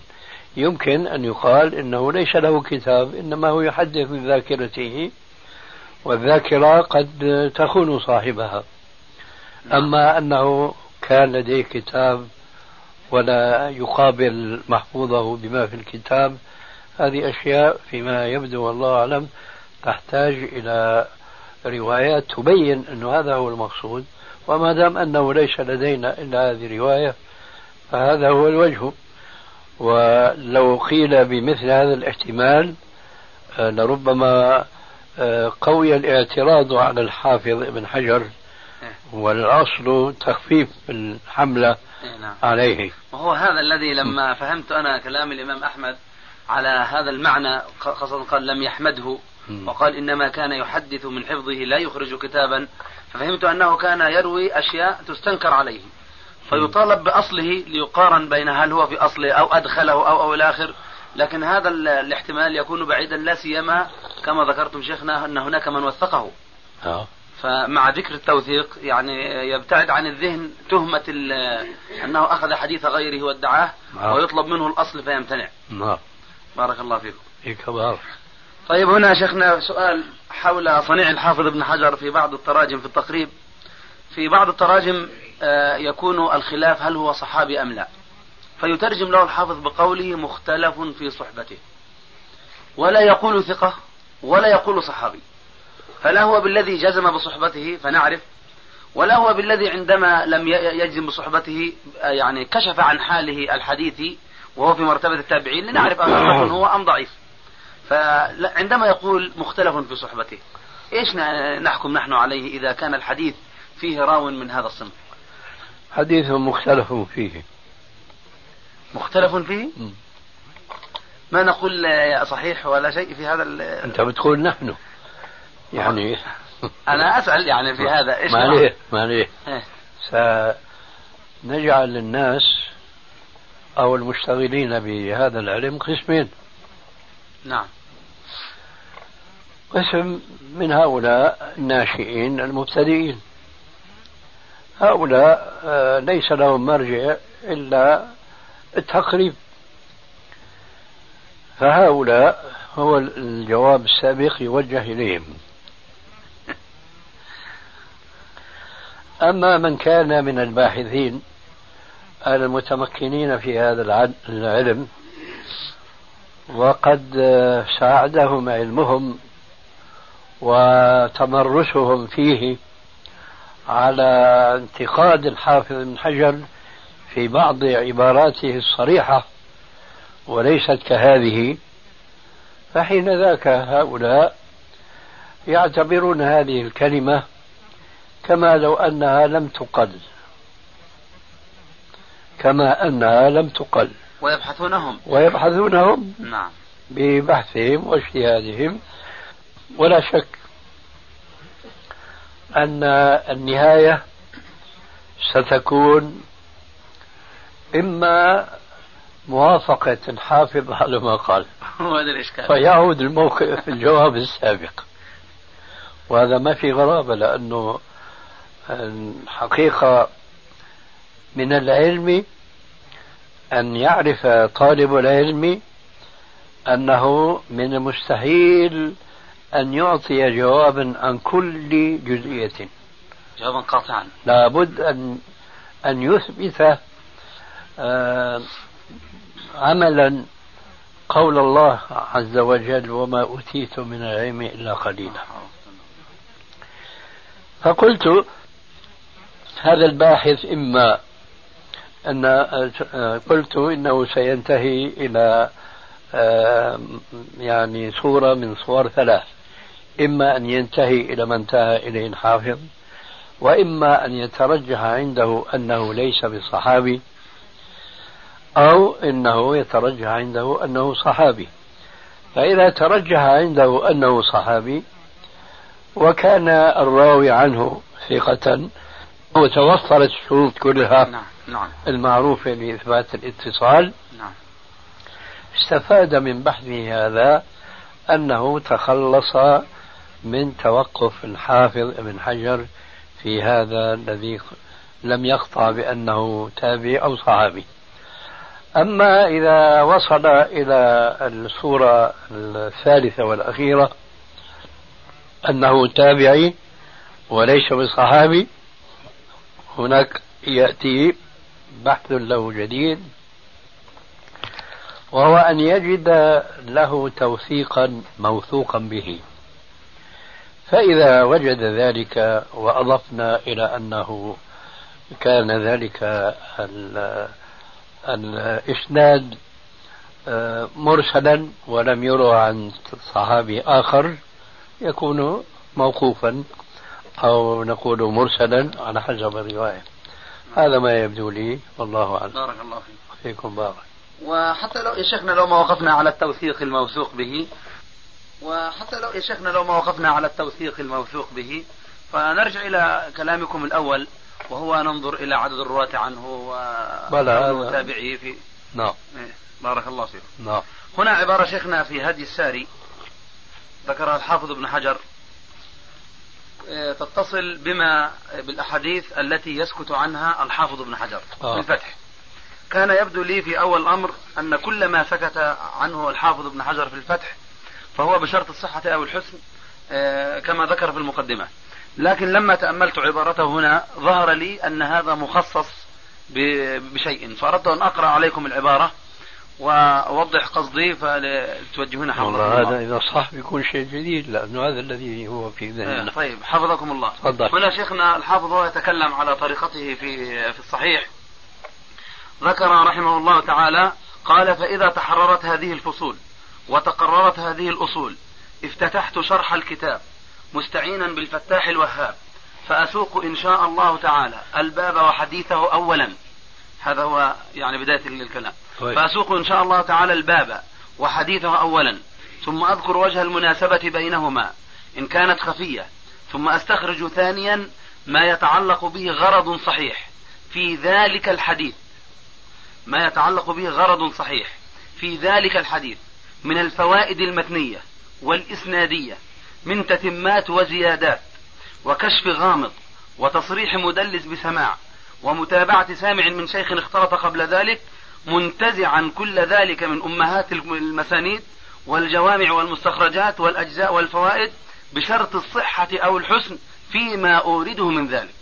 يمكن أن يقال إنه ليس له كتاب إنما هو يحدث من ذاكرته والذاكرة قد تخون صاحبها. أما أنه كان لديه كتاب ولا يقابل محفوظه بما في الكتاب هذه أشياء فيما يبدو والله أعلم تحتاج إلى روايات تبين أن هذا هو المقصود وما دام أنه ليس لدينا إلا هذه الرواية فهذا هو الوجه. ولو قيل بمثل هذا الاحتمال آه، لربما آه، قوي الاعتراض على الحافظ ابن حجر والأصل تخفيف الحملة إيه، نعم. عليه. وهو هذا الذي لما فهمت أنا كلام الإمام أحمد على هذا المعنى خاصة قال لم يحمده. وقال إنما كان يحدث من حفظه لا يخرج كتابا ففهمت أنه كان يروي أشياء تستنكر عليه. فيطالب بأصله ليقارن بين هل هو في أصله أو أدخله أو أو إلى آخر لكن هذا الاحتمال يكون بعيدا لا سيما كما ذكرتم شيخنا أن هناك من وثقه. آه. فمع ذكر التوثيق يعني يبتعد عن الذهن تهمة أنه أخذ حديث غيره وادعاه آه. ويطلب منه الأصل فيمتنع. نعم بارك الله فيكم. فيك بارك طيب هنا شيخنا سؤال حول صنيع الحافظ ابن حجر في بعض التراجم في التقريب. في بعض التراجم آه، يكون الخلاف هل هو صحابي أم لا. فيترجم له الحافظ بقوله مختلف في صحبته. ولا يقول ثقة ولا يقول صحابي. فلا هو بالذي جزم بصحبته فنعرف. ولا هو بالذي عندما لم يجزم بصحبته آه، يعني كشف عن حاله الحديثي وهو في مرتبة التابعين لنعرف أن هو أم ضعيف. فعندما يقول مختلف في صحبته إيش نحكم نحن عليه إذا كان الحديث فيه راو من هذا الصنف؟ حديث مختلف فيه. مختلف فيه؟ م. ما نقول صحيح ولا شيء في هذا أنت بتقول نحن. يعني أنا أسأل يعني في هذا إيش ما ليه ما ليه إيه. سنجعل الناس أو المشتغلين بهذا العلم قسمين. نعم. قسم من هؤلاء الناشئين المبتدئين. هؤلاء آه، ليس لهم مرجع إلا التقريب. فهؤلاء هو الجواب السابق يوجه إليهم. أما من كان من الباحثين المتمكنين في هذا العلم وقد ساعدهم علمهم وتمرسهم فيه على انتقاد الحافظ بن حجر في بعض عباراته الصريحة وليست كهذه فحين ذاك هؤلاء يعتبرون هذه الكلمة كما لو أنها لم تقل. كما أنها لم تقل. ويبحثونهم. ويبحثونهم نعم. ببحثهم واجتهادهم ولا شك أن النهاية ستكون إما موافقة الحافظ على ما قال. هذا الإشكال. فيعود الموقف الجواب السابق. وهذا ما في غرابة لأنه الحقيقة من العلم أن يعرف طالب العلم أنه من المستحيل أن يعطي جوابا عن كل جزئية. جوابا قاطعا. لابد أن أن يثبت آه عملا قول الله عز وجل وما أوتيت من العلم إلا قليلا. فقلت هذا الباحث إما أن آه، قلت إنه سينتهي إلى آه، يعني صورة من صور ثلاث. إما أن ينتهي إلى ما انتهى إليه الحافظ وإما أن يترجح عنده أنه ليس بصحابي أو أنه يترجح عنده أنه صحابي فإذا ترجح عنده أنه صحابي وكان الراوي عنه ثقة وتوفرت الشروط كلها نعم. نعم. المعروفة لإثبات الاتصال نعم. استفاد من بحثه هذا أنه تخلص من توقف الحافظ ابن حجر في هذا الذي لم يقطع بأنه تابعي أو صحابي. أما إذا وصل إلى الصورة الثالثة والأخيرة أنه تابعي وليس بصحابي هناك يأتي بحث له جديد وهو أن يجد له توثيقا موثوقا به. فإذا وجد ذلك وأضفنا إلى أنه كان ذلك الإسناد آه، مرسلا ولم يروى عن صحابي آخر يكون موقوفا أو نقول مرسلا على حسب الرواية. هذا ما يبدو لي والله أعلم. بارك الله فيك. فيكم بارك. وحتى لو يا شيخنا لو ما وقفنا على التوثيق الموثوق به وحتى لو يا شيخنا لو ما وقفنا على التوثيق الموثوق به فنرجع إلى كلامكم الأول وهو ننظر إلى عدد الرواة عنه ومتابعيه في نعم. إيه، بارك الله فيك. نعم. هنا عبارة شيخنا في هدي الساري ذكرها الحافظ ابن حجر إيه، تتصل بما بالأحاديث التي يسكت عنها الحافظ ابن حجر آه. في الفتح. كان يبدو لي في أول الأمر أن كل ما سكت عنه الحافظ ابن حجر في الفتح فهو بشرط الصحة أو الحسن آه، كما ذكر في المقدمة. لكن لما تأملت عبارته هنا ظهر لي أن هذا مخصص بشيء. فأردت أن أقرأ عليكم العبارة وأوضح قصدي فتوجهون حفظكم هذا إذا صح بيكون شيء جديد. لأنه هذا الذي هو في ذهننا. إيه، طيب حفظكم الله. تفضل. هنا شيخنا الحافظ هو يتكلم على طريقته في في الصحيح. ذكر رحمه الله تعالى قال فإذا تحررت هذه الفصول وتقررت هذه الأصول. افتتحت شرح الكتاب مستعينا بالفتاح الوهاب. فأسوق إن شاء الله تعالى الباب وحديثه أولا. هذا هو يعني بداية الكلام طيب. فأسوق إن شاء الله تعالى الباب وحديثه أولا. ثم أذكر وجه المناسبة بينهما. إن كانت خفية. ثم أستخرج ثانيا ما يتعلق به غرض صحيح. في ذلك الحديث. ما يتعلق به غرض صحيح. في ذلك الحديث. من الفوائد المتنية والإسنادية من تتمات وزيادات وكشف غامض وتصريح مدلس بسماع ومتابعة سامع من شيخ اختلط قبل ذلك منتزعا كل ذلك من أمهات المسانيد والجوامع والمستخرجات والأجزاء والفوائد بشرط الصحة أو الحسن فيما أورده من ذلك.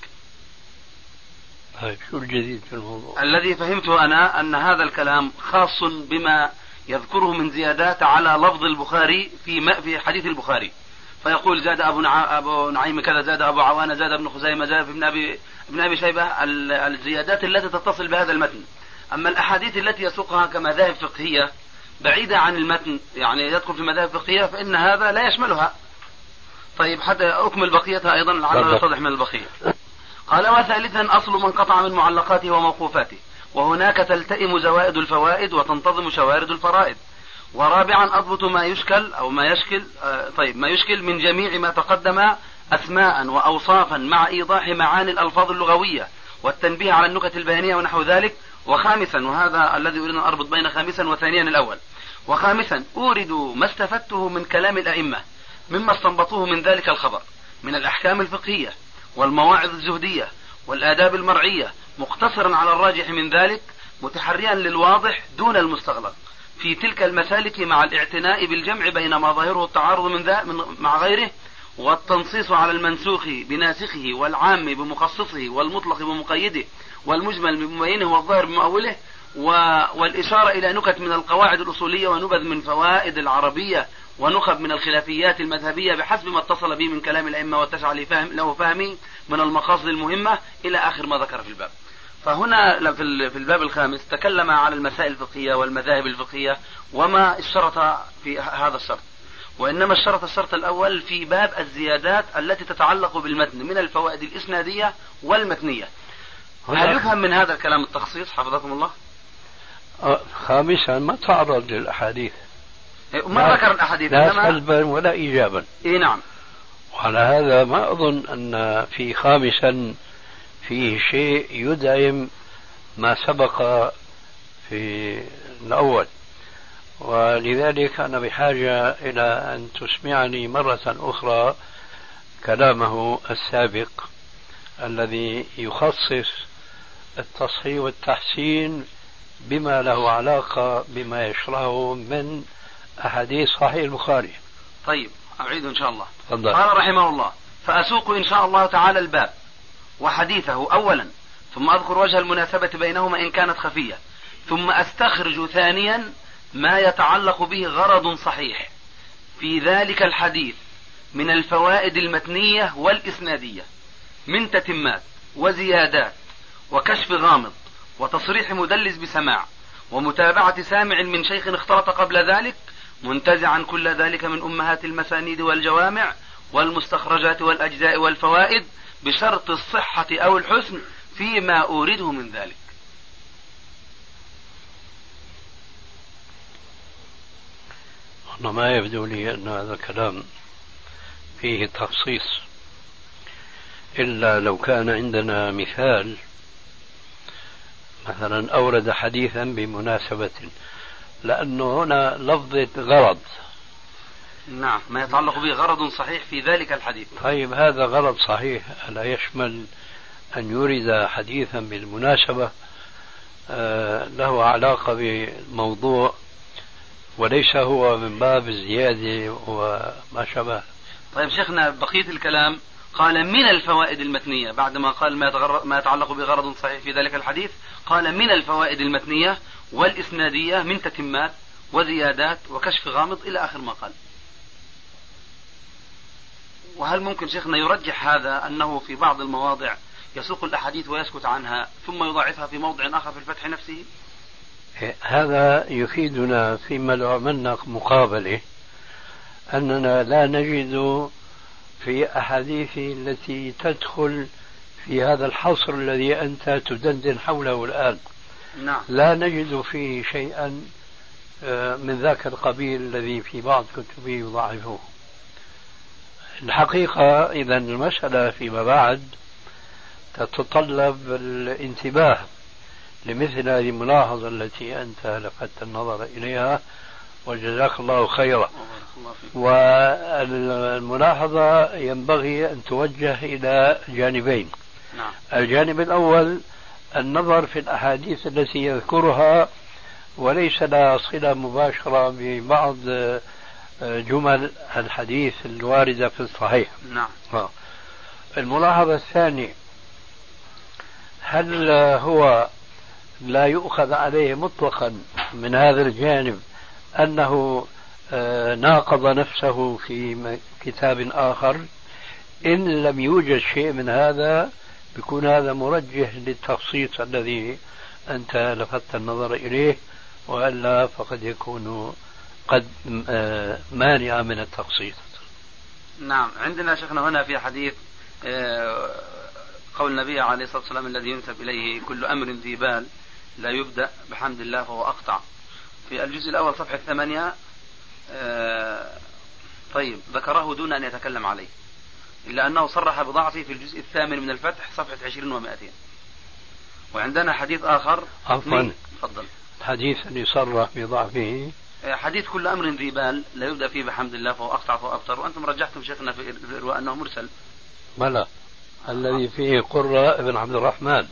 طيب شو الجديد في الموضوع؟ الذي فهمته أنا أن هذا الكلام خاص بما يذكره من زيادات على لفظ البخاري في في حديث البخاري. فيقول زاد أبو نع... أبو نعيم كذا زاد أبو عوانة زاد ابن خزيمة زاد ابن ابي ابن أبي شيبة الزيادات التي تتصل بهذا المتن. أما الأحاديث التي يسوقها كمذاهب فقهية بعيدة عن المتن يعني يدخل في مذاهب فقهية فإن هذا لا يشملها. طيب حتى اكمل بقيتها أيضا لعله يتضح من البقية. قال وثالثا أصل من قطع من معلقاته وموقوفاته. وهناك تلتئم زوائد الفوائد وتنتظم شوارد الفرائد ورابعا أضبط ما يشكل أو ما يشكل آه طيب ما يشكل من جميع ما تقدم أسماء وأوصافا مع إيضاح معاني الألفاظ اللغوية والتنبيه على النكت البيانية ونحو ذلك. وخامسا وهذا الذي أريد أن أربط بين خامسا وثانيا الأول. وخامسا أورد ما استفدته من كلام الأئمة مما استنبطوه من ذلك الخبر من الأحكام الفقهية والمواعظ الزهدية والآداب المرعية مقتصرا على الراجح من ذلك متحريا للواضح دون المستغلق. في تلك المسالك مع الاعتناء بالجمع بين ما ظاهره التعارض من ذا من مع غيره والتنصيص على المنسوخ بناسخه والعام بمخصصه والمطلق بمقيده والمجمل بمبينه والظاهر بمؤوله والإشارة إلى نكت من القواعد الأصولية ونبذ من فوائد العربية ونخب من الخلافيات المذهبية بحسب ما اتصل به من كلام الأئمة واتسع له فهمي من المقاصد المهمة إلى آخر ما ذكر في الباب. فهنا في الباب الخامس تكلم على المسائل الفقهية والمذاهب الفقهية وما اشترط في هذا الشرط. وإنما اشترط الشرط الأول في باب الزيادات التي تتعلق بالمتن من الفوائد الإسنادية والمتنية. هل يفهم من هذا الكلام التخصيص؟ حفظكم الله؟ آه، خامسا ما تعرض للأحاديث. إيه، ما ذكر الأحاديث لا سلبا ولا إيجابا. إي نعم. وعلى هذا ما أظن أن في خامسا فيه شيء يدعم ما سبق في الأول. ولذلك أنا بحاجة إلى أن تسمعني مرة أخرى كلامه السابق الذي يخصص التصحيح والتحسين بما له علاقة بما يشرحه من أحاديث صحيح البخاري. طيب أعيد إن شاء الله. فضل. قال رحمه الله فأسوق إن شاء الله تعالى الباب. وحديثه أولا ثم أذكر وجه المناسبة بينهما إن كانت خفية ثم أستخرج ثانيا ما يتعلق به غرض صحيح. في ذلك الحديث من الفوائد المتنية والإسنادية من تتمات وزيادات وكشف غامض وتصريح مدلس بسماع ومتابعة سامع من شيخ اختلط قبل ذلك منتزعا كل ذلك من أمهات المسانيد والجوامع والمستخرجات والأجزاء والفوائد بشرط الصحة أو الحسن فيما أورده من ذلك. أنا ما يبدو لي أن هذا الكلام فيه تخصيص إلا لو كان عندنا مثال مثلا أورد حديثا بمناسبة لأنه هنا لفظة غرض. نعم ما يتعلق به غرض صحيح في ذلك الحديث. طيب هذا غرض صحيح. ألا يشمل أن يورد حديثا بالمناسبة. آه، له علاقة بالموضوع وليس هو من باب الزيادة وما شابه. طيب شيخنا بقية الكلام قال من الفوائد المتنية؟ بعدما قال ما, ما يتعلق بغرض صحيح في ذلك الحديث قال من الفوائد المتنية والإسنادية من تتمات وزيادات وكشف غامض إلى آخر ما قال. وهل ممكن شيخنا يرجح هذا أنه في بعض المواضع يسوق الأحاديث ويسكت عنها ثم يضاعفها في موضع آخر في الفتح نفسه؟ هذا يفيدنا فيما لو عملنا مقابلة أننا لا نجد في أحاديث التي تدخل في هذا الحصر الذي أنت تدندن حوله الآن. نعم. لا نجد فيه شيئا آه، من ذاك القبيل الذي في بعض كتبه يضاعفه الحقيقة إذا المسألة فيما بعد تتطلب الانتباه لمثل هذه الملاحظة التي أنت لفتت النظر إليها وجزاك الله خيرا والملاحظة ينبغي أن توجه إلى جانبين نعم. الجانب الأول النظر في الأحاديث التي يذكرها وليس لها صلة مباشرة ببعض جمل الحديث الواردة في الصحيح. نعم. الملاحظة الثانية هل هو لا يؤخذ عليه مطلقا من هذا الجانب أنه آه، ناقض نفسه في كتاب آخر؟ إن لم يوجد شيء من هذا بيكون هذا مرجح للتخصيص الذي أنت لفت النظر إليه وإلا فقد يكون قد آه، مانعا من التخصيص نعم. عندنا شيخنا هنا في حديث آه، قول النبي عليه الصلاة والسلام الذي ينسب إليه كل أمر ذي بال لا يبدأ بحمد الله فهو أقطع. في الجزء الأول صفحة ثمانية آه، طيب ذكره دون أن يتكلم عليه إلا أنه صرح بضعفه في الجزء الثامن من الفتح صفحة عشرين ومائتين. وعندنا حديث آخر. عفوا. تفضل. الحديث اللي صرح بضعفه حديث كل أمر ذي بال لا يبدأ فيه بحمد الله فهو أقطع فهو أبتر. وأنتم رجحتم شيخنا في الإرواء أنه مرسل. بلى. الذي فيه قرة ابن عبد الرحمن.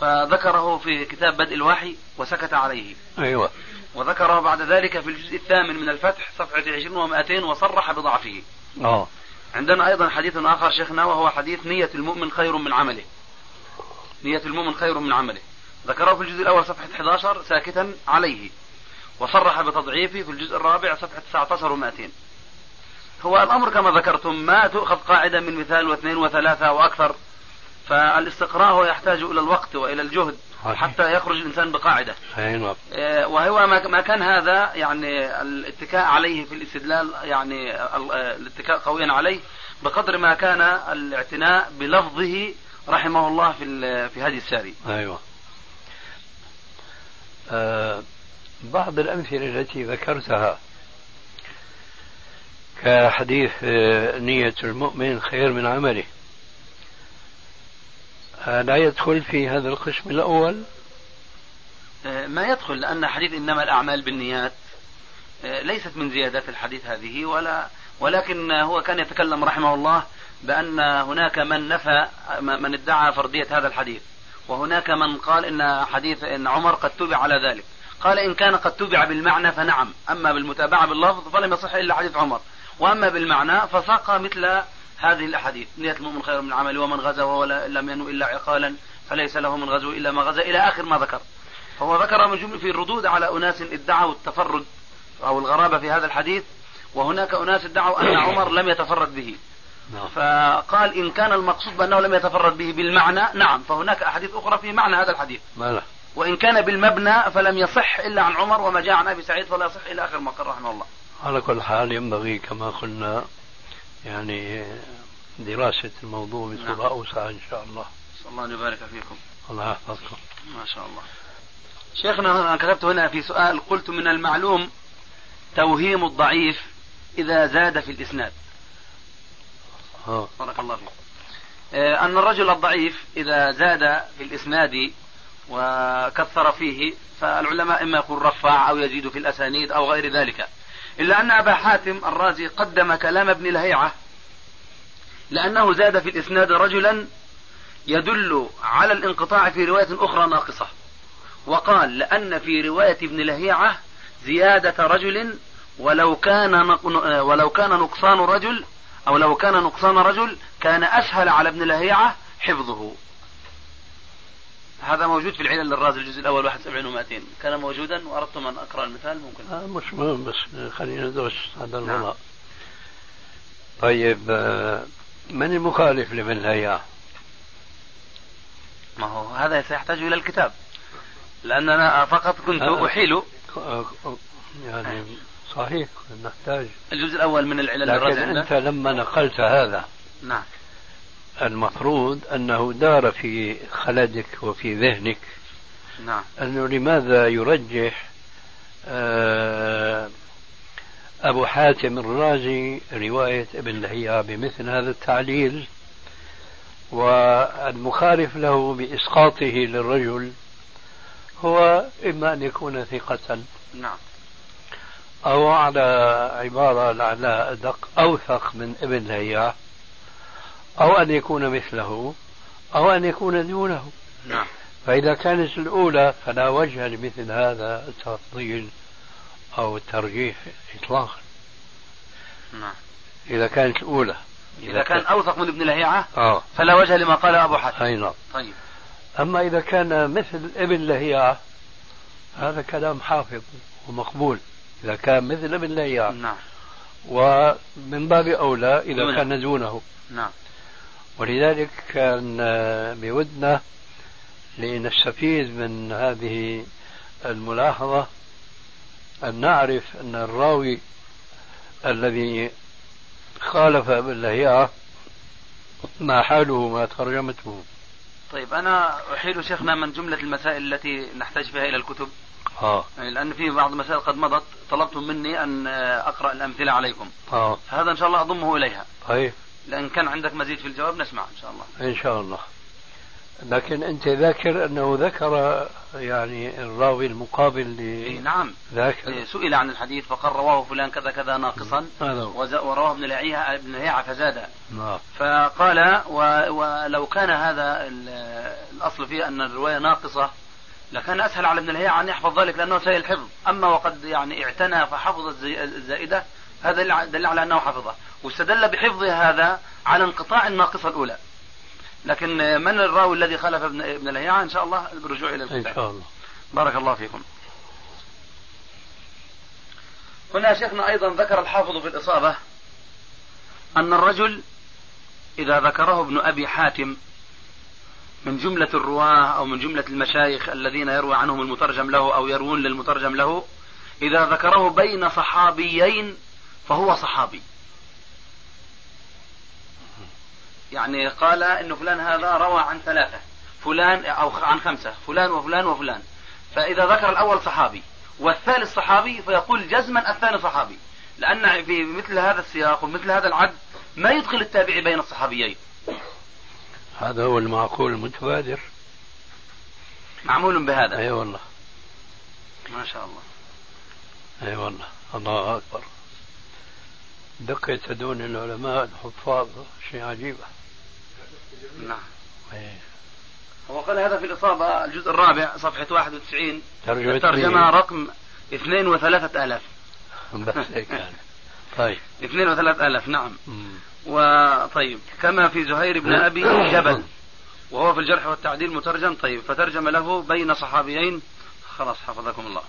فذكره في كتاب بدء الوحي وسكت عليه. أيوة. وذكره بعد ذلك في الجزء الثامن من الفتح صفحة 20 و200 وصرح بضعفه. آه. عندنا أيضا حديث آخر شيخنا وهو حديث نية المؤمن خير من عمله. نية المؤمن خير من عمله. ذكره في الجزء الأول صفحة 11 ساكتا عليه. وصرح بتضعيفه في الجزء الرابع صفحة 19 و200 هو الأمر كما ذكرتم ما تؤخذ قاعدة من مثال واثنين وثلاثة وأكثر فالاستقراء يحتاج إلى الوقت وإلى الجهد حتى يخرج الإنسان بقاعدة نعم. آه، وهو ما كان هذا يعني الاتكاء عليه في الاستدلال يعني الاتكاء قويا عليه بقدر ما كان الاعتناء بلفظه رحمه الله في في هذه الساري. أيوه. آه بعض الأمثلة التي ذكرتها كحديث آه، نية المؤمن خير من عمله. لا يدخل في هذا القسم الأول؟ آه، ما يدخل لأن حديث إنما الأعمال بالنيات آه، ليست من زيادات الحديث هذه ولا ولكن هو كان يتكلم رحمه الله بأن هناك من نفى من ادعى فردية هذا الحديث وهناك من قال إن حديث إن عمر قد تبع على ذلك. قال إن كان قد تبع بالمعنى فنعم. أما بالمتابعة باللفظ فلم يصح إلا حديث عمر. وأما بالمعنى فساق مثل هذه الأحاديث. نية المؤمن خير من عمل ومن غزا وهو لم ينو إلا عقالا فليس له من غزو إلا ما غزا إلى آخر ما ذكر. فهو ذكر من جملة في الردود على أناس ادعوا التفرد أو الغرابة في هذا الحديث وهناك أناس ادعوا أن عمر لم يتفرد به. نعم. فقال إن كان المقصود بأنه لم يتفرد به بالمعنى نعم. فهناك أحاديث أخرى في معنى هذا الحديث. وإن كان بالمبنى فلم يصح إلا عن عمر وما جاء عن أبي سعيد فلا يصح إلى آخر ما قال رحمه الله. على كل حال ينبغي كما قلنا يعني دراسة الموضوع بصورة نعم. أوسع إن شاء الله. نسأل الله أن يبارك فيكم. الله يحفظكم. ما شاء الله. شيخنا أنا كتبت هنا في سؤال قلت من المعلوم توهيم الضعيف إذا زاد في الإسناد. بارك الله فيك. آه، أن الرجل الضعيف إذا زاد في الإسناد وكثر فيه فالعلماء إما يقول رفع أو يزيد في الأسانيد أو غير ذلك. إلا أن أبا حاتم الرازي قدم كلام ابن لهيعة لأنه زاد في الإسناد رجلا يدل على الانقطاع في رواية أخرى ناقصة. وقال لأن في رواية ابن لهيعة زيادة رجل ولو كان ولو كان نقصان رجل أو لو كان نقصان رجل كان أسهل على ابن لهيعة حفظه. هذا موجود في العلل للرازي الجزء الأول 71 و200 كان موجودا وأردتم أن أقرأ المثال ممكن آه مش مهم بس خلينا ندرس هذا نعم. الوضع طيب آه، من المخالف لابن لهيعة؟ ما هو هذا سيحتاج إلى الكتاب لأن أنا فقط كنت آه. أحيل يعني صحيح نحتاج الجزء الأول من العلل لكن. أنت لما نقلت هذا نعم المفروض أنه دار في خلدك وفي ذهنك. نعم. أنه لماذا يرجح آه، أبو حاتم الرازي رواية ابن لهيعة بمثل هذا التعليل والمخالف له بإسقاطه للرجل هو إما أن يكون ثقة نعم. أو على عبارة لعلها أدق أوثق من ابن لهيعة أو أن يكون مثله أو أن يكون دونه. نعم. فإذا كانت الأولى فلا وجه لمثل هذا التفضيل أو الترجيح إطلاقا. نعم. إذا كانت الأولى. إذا كان أوثق من ابن لهيعة آه. فلا وجه لما قال أبو حاتم أي نعم. طيب. أما إذا كان مثل ابن لهيعة هذا كلام حافظ ومقبول. إذا كان مثل ابن لهيعة. نعم. ومن باب أولى إذا دونه. كان دونه. نعم. ولذلك كان بودنا لنستفيد من هذه الملاحظة أن نعرف أن الراوي الذي خالف ابن لهيعة ما حاله ما ترجمته. طيب أنا أحيل شيخنا من جملة المسائل التي نحتاج فيها إلى الكتب. آه. يعني لأن في بعض المسائل قد مضت طلبتم مني أن أقرأ الأمثلة عليكم. آه. فهذا إن شاء الله أضمه إليها. طيب. لأن كان عندك مزيد في الجواب نسمع إن شاء الله. إن شاء الله. لكن أنت ذاكر أنه ذكر يعني الراوي المقابل إيه نعم. لذاك إيه، سئل عن الحديث فقال رواه فلان كذا كذا ناقصا. وز- ورواه ابن لهيعة ابن لهيعة فزاد. نعم. فقال و- ولو كان هذا ال- الأصل فيه أن الرواية ناقصة لكان أسهل على ابن لهيعة أن يحفظ ذلك لأنه سيء الحفظ أما وقد يعني اعتنى فحفظ الزائدة هذا دل- على أنه حفظه. واستدل بحفظه هذا على انقطاع الناقصة الأولى. لكن من الراوي الذي خالف ابن ابن لهيعة إن شاء الله بالرجوع إلى إن الكتاب شاء الله. بارك الله فيكم. هنا شيخنا أيضا ذكر الحافظ في الإصابة أن الرجل إذا ذكره ابن أبي حاتم من جملة الرواة أو من جملة المشايخ الذين يروى عنهم المترجم له أو يروون للمترجم له إذا ذكره بين صحابيين فهو صحابي. يعني قال إن فلان هذا روى عن ثلاثة. فلان أو عن خمسة. فلان وفلان وفلان. فإذا ذكر الأول صحابي والثالث صحابي فيقول جزما الثاني صحابي. لأن في مثل هذا السياق ومثل هذا العد ما يدخل التابعي بين الصحابيين. هذا هو المعقول المتبادر. معمول بهذا. أي والله. ما شاء الله. أي والله. الله أكبر. دقة تدون العلماء الحفاظ شيء عجيب. نعم. إيه. هو قال هذا في الإصابة الجزء الرابع صفحة 91 ترجمة الترجمة؟ رقم اثنين وثلاثة آلاف بس هيك يعني. طيب. اثنين وثلاثة آلاف نعم. مم. وطيب كما في زهير بن أبي جبل وهو في الجرح والتعديل مترجم طيب فترجم له بين صحابيين. خلاص حفظكم الله.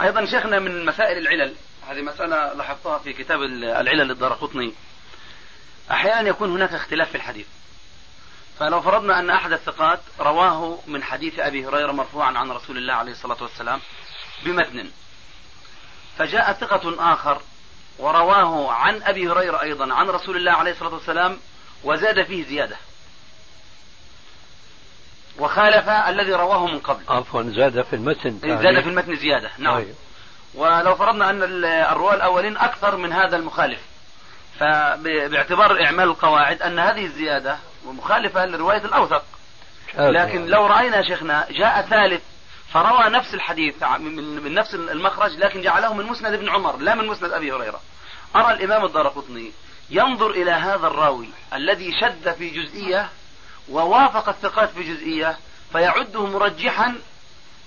أيضا شيخنا من مسائل العلل هذه مسألة لاحظتها في كتاب العلل للدارقطني أحيانا يكون هناك اختلاف في الحديث. فلو فرضنا أن أحد الثقات رواه من حديث أبي هريرة مرفوعا عن رسول الله عليه الصلاة والسلام بمتن. فجاء ثقة آخر ورواه عن أبي هريرة أيضا عن رسول الله عليه الصلاة والسلام وزاد فيه زيادة. وخالف الذي رواه من قبل. عفوا زاد في المتن زاد في المتن زيادة. نعم. طيب. ولو فرضنا أن ال- الرواة الأولين أكثر من هذا المخالف فباعتبار إعمال القواعد أن هذه الزيادة مخالفة لرواية الأوثق. لكن يعني. لو رأينا شيخنا جاء ثالث فروى نفس الحديث من, نفس المخرج لكن جعله من مسند ابن عمر لا من مسند أبي هريرة. أرى الإمام الدارقطني ينظر إلى هذا الراوي الذي شذ في جزئية ووافق الثقات في جزئية فيعده مرجحا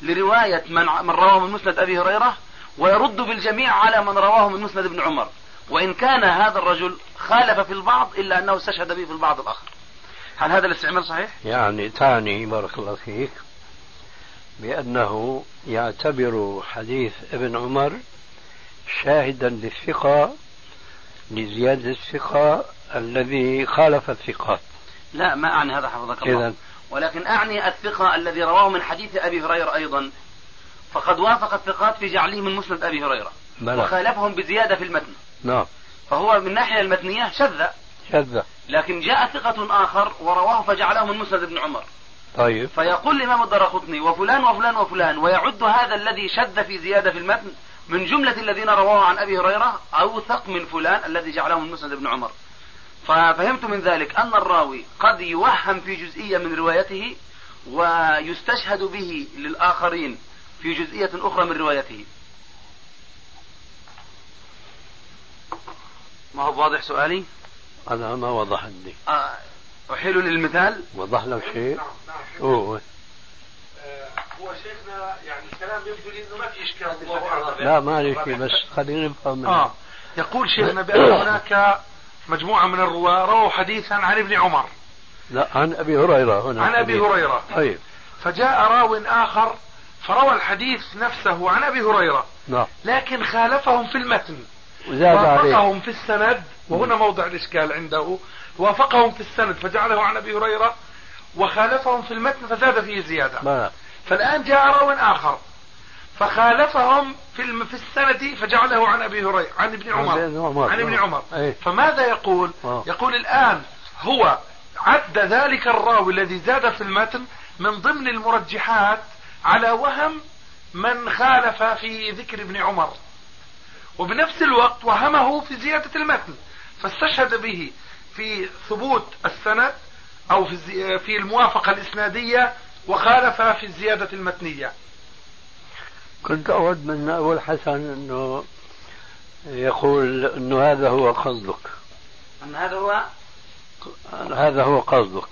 لرواية من, من رواه من مسند أبي هريرة ويرد بالجميع على من رواه من مسند ابن عمر. وإن كان هذا الرجل خالف في البعض إلا أنه استشهد به في البعض الآخر. هل هذا الاستعمال صحيح؟ يعني تعني بارك الله فيك بأنه يعتبر حديث ابن عمر شاهدا للثقة لزيادة الثقة الذي خالف الثقات. لا ما أعني هذا حفظك الله. إذن. ولكن أعني الثقة الذي رواه من حديث أبي هريرة أيضا. فقد وافق الثقات في جعله من مسند أبي هريرة. بلى. وخالفهم بزيادة في المتن. نعم. فهو من الناحية المتنية شذ شذ لكن جاء ثقة آخر ورواه فجعله من مسند ابن عمر. طيب. فيقول الإمام الدرقطني وفلان وفلان وفلان ويعد هذا الذي شذ في زيادة في المتن من جملة الذين رواه عن أبي هريرة أوثق من فلان الذي جعله من مسند ابن عمر. ففهمت من ذلك أن الراوي قد يوهم في جزئية من روايته ويستشهد به للآخرين في جزئية أخرى من روايته. ما هو واضح سؤالي؟ أنا ما وضح عندي. آه، أحيل للمثال. وضح لك شيء؟ نعم نعم هو آه، هو شيخنا يعني الكلام يبدو لي إنه ما في إشكال. الله أعلم. لا ما شيء بس خلينا نفهم آه يقول شيخنا بأن هناك مجموعة من الرواه رووا حديثا عن ابن عمر. لا عن أبي هريرة هنا. عن أبي هريرة. طيب. فجاء راو آخر فروى الحديث نفسه عن أبي هريرة. نعم. لكن خالفهم في المتن. وزاد وافقهم في السند. وهنا موضع الإشكال عنده. وافقهم في السند فجعله عن أبي هريرة. وخالفهم في المتن فزاد فيه زيادة. ما. فالآن جاء راو آخر. فخالفهم في في السند فجعله عن أبي هريرة عن ابن عمر عن ابن عمر أيه. فماذا يقول؟ أوه. يقول الآن هو عد ذلك الراوي الذي زاد في المتن من ضمن المرجحات على وهم من خالف في ذكر ابن عمر وبنفس الوقت وهمه في زيادة المتن فاستشهد به في ثبوت السند أو في في الموافقة الإسنادية وخالف في الزيادة المتنية كنت أود من أبو الحسن أنه يقول أنه هذا هو قصدك. أن هذا هو؟ هذا هو قصدك.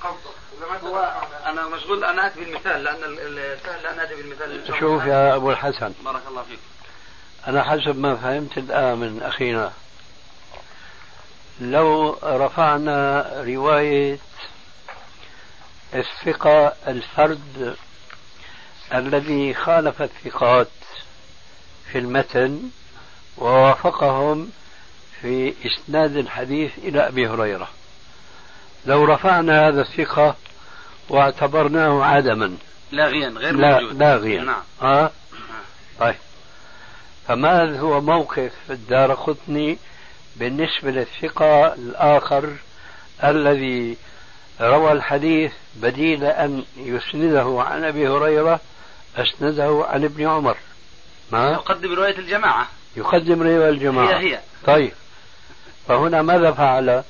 قصدك. هو أنا مشغول أن آتي بالمثال لأن السهل أن آتي بالمثال. شوف يا أبو الحسن. بارك الله فيك. أنا حسب ما فهمت الآن من أخينا. لو رفعنا رواية الثقة الفرد الذي خالف الثقات في المتن ووافقهم في إسناد الحديث إلى أبي هريرة. لو رفعنا هذا الثقة واعتبرناه عدما. لاغيا غير لا موجود. لاغيا نعم. آه؟ طيب. فما هو موقف الدار قطني بالنسبة للثقة الآخر الذي روى الحديث بديل أن يسنده عن أبي هريرة أسنده عن ابن عمر. ما؟ يقدم رواية الجماعة. يقدم رواية الجماعة. هي هي. طيب. فهنا ماذا فعل؟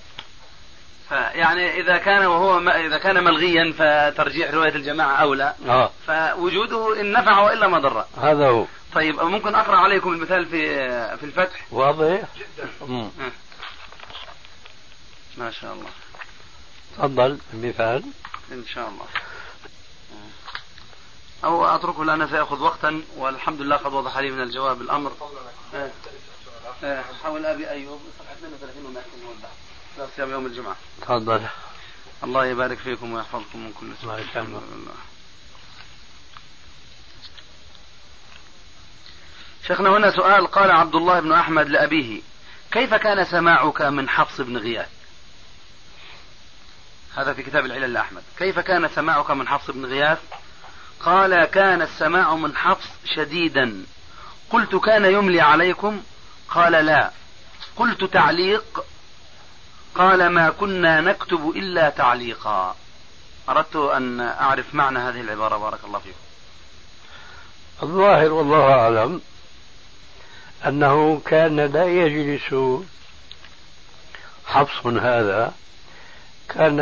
يعني إذا كان وهو إذا كان ملغيا فترجيح رواية الجماعة أولى آه. فوجوده إن نفع وإلا ما ضر. هذا هو. طيب ممكن أقرأ عليكم المثال في في الفتح؟ واضح؟ جدا. ما شاء الله. تفضل المثال. إن شاء الله. أو أتركه لأنه سيأخذ وقتا والحمد لله قد وضح لي من الجواب الأمر. آه. آه. حول أبي أيوب صفحة 32 ونحن لا صيام يوم الجمعة. تفضل. الله يبارك فيكم ويحفظكم من كل سوء الله يسلمك. شيخنا هنا سؤال قال عبد الله بن أحمد لأبيه كيف كان سماعك من حفص بن غياث؟ هذا في كتاب العلل لأحمد. كيف كان سماعك من حفص بن غياث؟ قال كان السماع من حفص شديدا. قلت كان يملي عليكم؟ قال لا. قلت تعليق؟ قال ما كنا نكتب إلا تعليقا. أردت أن أعرف معنى هذه العبارة. بارك الله فيكم الظاهر والله أعلم أنه كان لا يجلس حفص هذا كان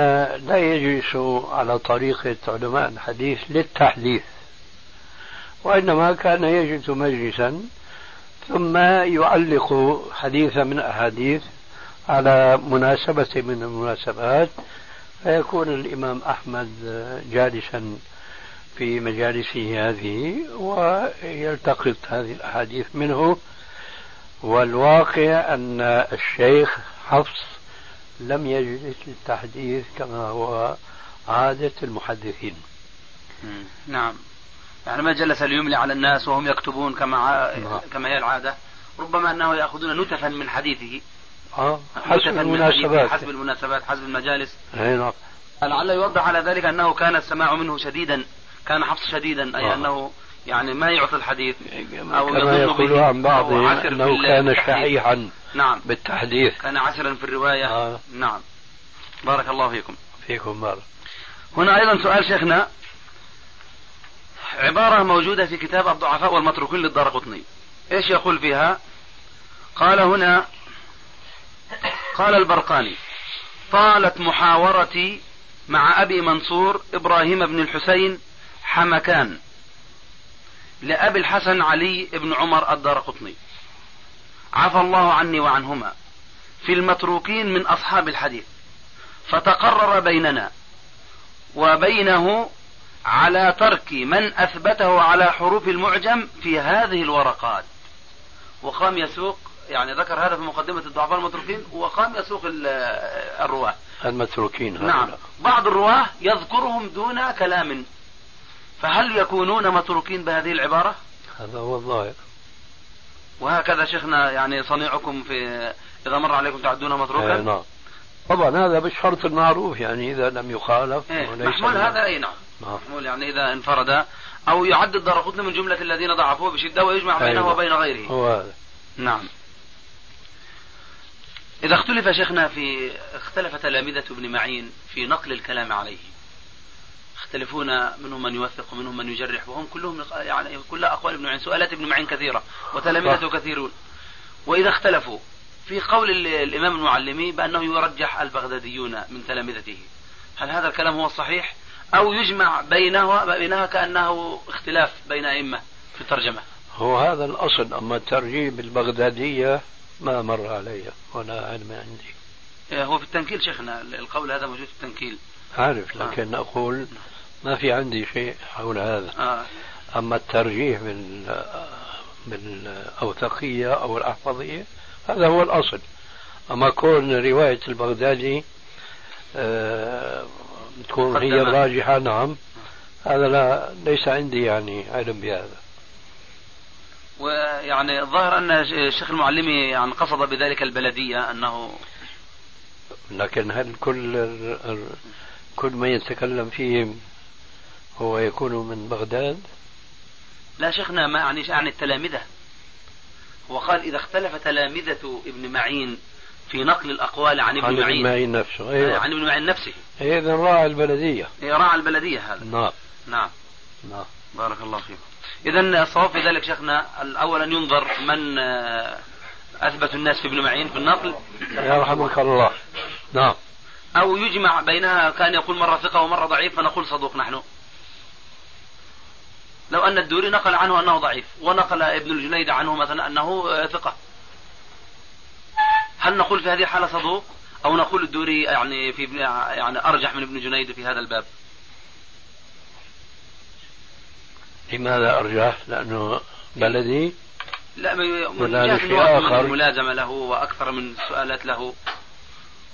لا يجلس على طريقة علماء الحديث للتحديث وإنما كان يجلس مجلسا ثم يعلق حديثا من أحاديث على مناسبة من المناسبات فيكون الإمام أحمد جالسا في مجالسه هذه ويلتقط هذه الأحاديث منه والواقع أن الشيخ حفص لم يجلس للتحديث كما هو عادة المحدثين. نعم. يعني ما جلس ليملي على الناس وهم يكتبون كما نعم. كما هي العادة. ربما أنه يأخذون نتفا من حديثه. نتفاً حسب من المناسبات. حسب المناسبات حسب المجالس. نعم. لعل يوضح على ذلك أنه كان السماع منه شديدا كان حفص شديدا أي آه. أنه يعني ما يعطي الحديث أو كما يقول عن بعض أو عسر في أنه كان. شحيحا نعم. بالتحديث. كان عسرا في الرواية. آه. نعم. بارك الله فيكم. فيكم بارك. هنا أيضا سؤال شيخنا. عبارة موجودة في كتاب الضعفاء والمتروكين للدار قطني إيش يقول فيها؟ قال هنا قال البرقاني طالت محاورتي مع أبي منصور إبراهيم بن الحسين حمكان. لأبي الحسن علي بن عمر الدار قطني. عفى الله عني وعنهما في المتروكين من أصحاب الحديث. فتقرر بيننا وبينه على ترك من أثبته على حروف المعجم في هذه الورقات. وقام يسوق يعني ذكر هذا في مقدمة الضعفاء المتروكين وقام يسوق ال- الرواة. المتروكين نعم. بعض الرواة يذكرهم دون كلام. فهل يكونون متروكين بهذه العبارة؟ هذا هو الظاهر. وهكذا شيخنا يعني صنيعكم في إذا مر عليكم تعدون متروكا؟ نعم. طبعا هذا بالشرط المعروف يعني إذا لم يخالف إيه محمول هذا أي نعم. نعم. محمول يعني إذا انفرد أو يعد الدرقطني من جملة الذين ضعفوه بشدة ويجمع بينه أيوة. وبين غيره. هو هذا. نعم. إذا اختلف شيخنا في اختلف تلامذة ابن معين في نقل الكلام عليه. يختلفون منهم من يوثق ومنهم من يجرح وهم كلهم يعني كلها أقوال ابن معين سؤالات ابن معين كثيرة وتلامذته كثيرون. وإذا اختلفوا في قول ال- الإمام المعلمي بأنه يرجح البغداديون من تلامذته. هل هذا الكلام هو الصحيح؟ أو يجمع بينها بينها كأنه اختلاف بين أئمة في الترجمة؟ هو هذا الأصل أما الترجيب البغدادية ما مر علي ولا علم عندي. هو في التنكيل شيخنا القول هذا موجود في التنكيل. عارف لكن أقول ما في عندي شيء حول هذا آه. أما الترجيح بال بالأوثقية أو الأحفظية هذا هو الأصل أما كون رواية البغدادي آه، تكون هي. الراجحة نعم هذا لا ليس عندي يعني علم بهذا ويعني الظاهر أن الشيخ المعلمي يعني قصد بذلك البلدية أنه لكن هل كل كل من يتكلم فيهم هو يكون من بغداد؟ لا شيخنا ما يعني يعني التلامذة. هو قال إذا اختلف تلامذة ابن معين في نقل الأقوال عن عن ابن ابن معين. معين نفسه. أيوة. عن ابن معين نفسه. إذا راعي البلدية. إيه، راعى البلدية هذا. نعم. نعم. نعم. بارك الله فيكم إذا الصواب في ذلك شيخنا الأول أن ينظر من آه، أثبت الناس في ابن معين في النقل. يرحمك الله. نعم. أو يجمع بينها كان يقول مرة ثقة ومرة ضعيف فنقول صدوق نحن. لو أن الدوري نقل عنه أنه ضعيف ونقل ابن الجنيد عنه مثلا أنه آه، ثقة هل نقول في هذه الحالة صدوق أو نقول الدوري يعني في ابن يعني أرجح من ابن جنيد في هذا الباب لماذا أرجح؟ لأنه بلدي لا من جهة آخر. الملازمة له وأكثر من السؤالات له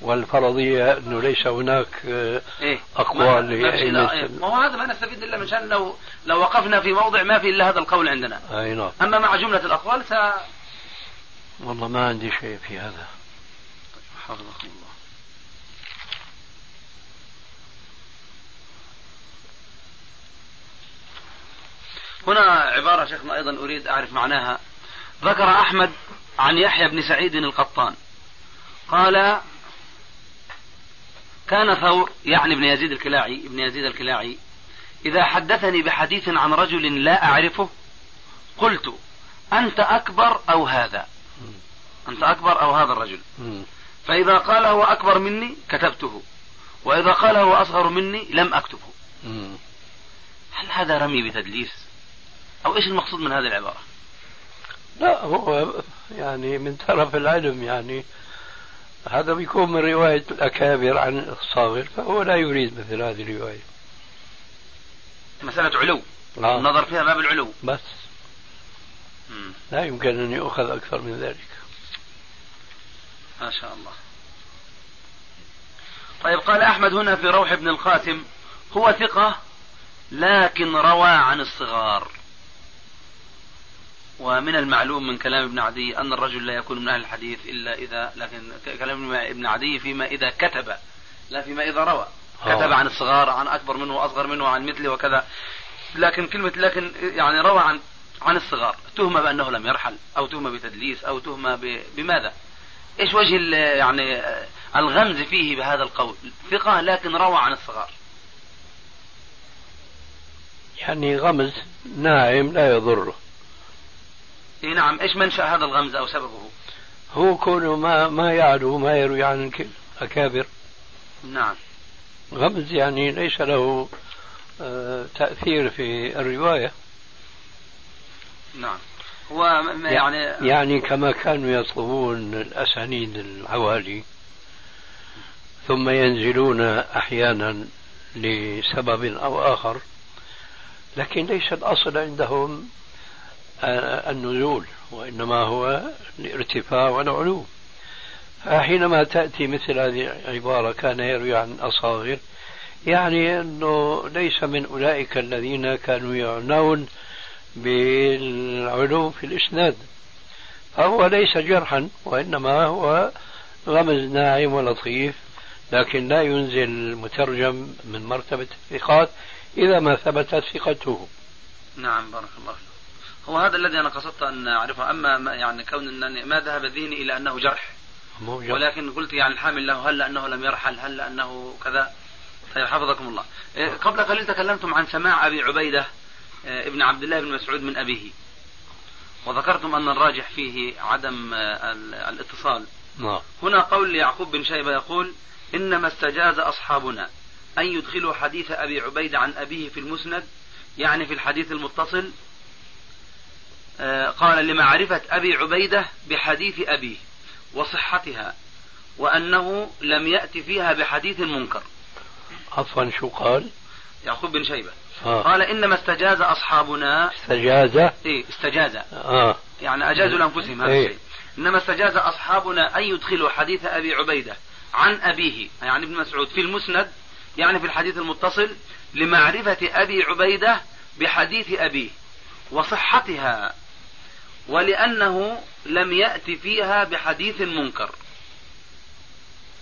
والفرضية أنه ليس هناك آه، إيه أقوال ما-. ما هو هذا ما نستفيد إلا من شأن لو لو وقفنا في موضع ما في إلا هذا القول عندنا. أي نعم. أما مع جملة الأقوال س والله ما عندي شيء في هذا. حفظكم الله. هنا عبارة شيخنا أيضا أريد أعرف معناها. ذكر أحمد عن يحيى بن سعيد القطان. قال كان ثور يعني ابن يزيد الكلاعي ابن يزيد الكلاعي إذا حدثني بحديث عن رجل لا أعرفه قلت أنت أكبر أو هذا أنت أكبر أو هذا الرجل. فإذا قال هو أكبر مني كتبته وإذا قال هو أصغر مني لم أكتبه. هل هذا رمي بتدليس أو إيش المقصود من هذه العبارة لا هو يعني من طرف العلم يعني هذا بيكون من رواية الأكابر عن الصاغر فهو لا يريد مثل هذه الرواية مسألة علو. نعم. النظر فيها باب العلو. بس. لا يمكن أن يؤخذ أكثر من ذلك. ما شاء الله. طيب قال أحمد هنا في روح ابن القاسم هو ثقة لكن روى عن الصغار. ومن المعلوم من كلام ابن عدي أن الرجل لا يكون من أهل الحديث إلا إذا لكن كلام ابن عدي فيما إذا كتب لا فيما إذا روى. كتب عن الصغار عن أكبر منه وأصغر منه عن مثله وكذا. لكن كلمة لكن يعني روى عن عن الصغار. تهمة بأنه لم يرحل أو تهمة بتدليس أو تهمة بماذا؟ إيش وجه يعني الغمز فيه بهذا القول؟ ثقة لكن روى عن الصغار. يعني غمز ناعم لا يضره. إي نعم. إيش منشأ هذا الغمز أو سببه؟ هو كونه ما ما يعلو ما يروي عن الأكابر نعم. غمز يعني ليس له آه، تأثير في الرواية. نعم. هو يعني يعني كما كانوا يطلبون الأسانيد العوالي ثم ينزلون أحيانا لسبب أو آخر لكن ليس الأصل عندهم آه، النزول وإنما هو الارتفاع والعلو. فحينما تأتي مثل هذه العبارة كان يروي عن أصاغر يعني أنه ليس من أولئك الذين كانوا يعنون بالعلو في الإسناد. فهو ليس جرحا وإنما هو غمز ناعم ولطيف لكن لا ينزل المترجم من مرتبة الثقات إذا ما ثبتت ثقته. نعم بارك الله فيك. هو هذا الذي أنا قصدت أن أعرفه. أما ما يعني كون أنني ما ذهب ذهني إلى أنه جرح. ولكن قلت يعني الحامل له هل أنه لم يرحل هل أنه كذا. طيب حفظكم الله. إيه، قبل قليل تكلمتم عن سماع أبي عبيدة إيه، ابن عبد الله بن مسعود من أبيه. وذكرتم أن الراجح فيه عدم آه، الاتصال. نعم. هنا قول يعقوب بن شيبة يقول إنما استجاز أصحابنا أن يدخلوا حديث أبي عبيدة عن أبيه في المسند يعني في الحديث المتصل آه، قال لمعرفة أبي عبيدة بحديث أبيه. وصحتها وأنه لم يأتي فيها بحديث منكر. عفوا شو قال؟ يعقوب بن شيبة. آه. قال إنما استجاز أصحابنا. استجاز؟ إيه استجاز. آه. يعني أجازوا لأنفسهم هذا إيه. الشيء. إنما استجاز أصحابنا أن يدخلوا حديث أبي عبيدة عن أبيه يعني ابن مسعود في المسند يعني في الحديث المتصل لمعرفة أبي عبيدة بحديث أبيه وصحتها. ولأنه لم يأتي فيها بحديث منكر.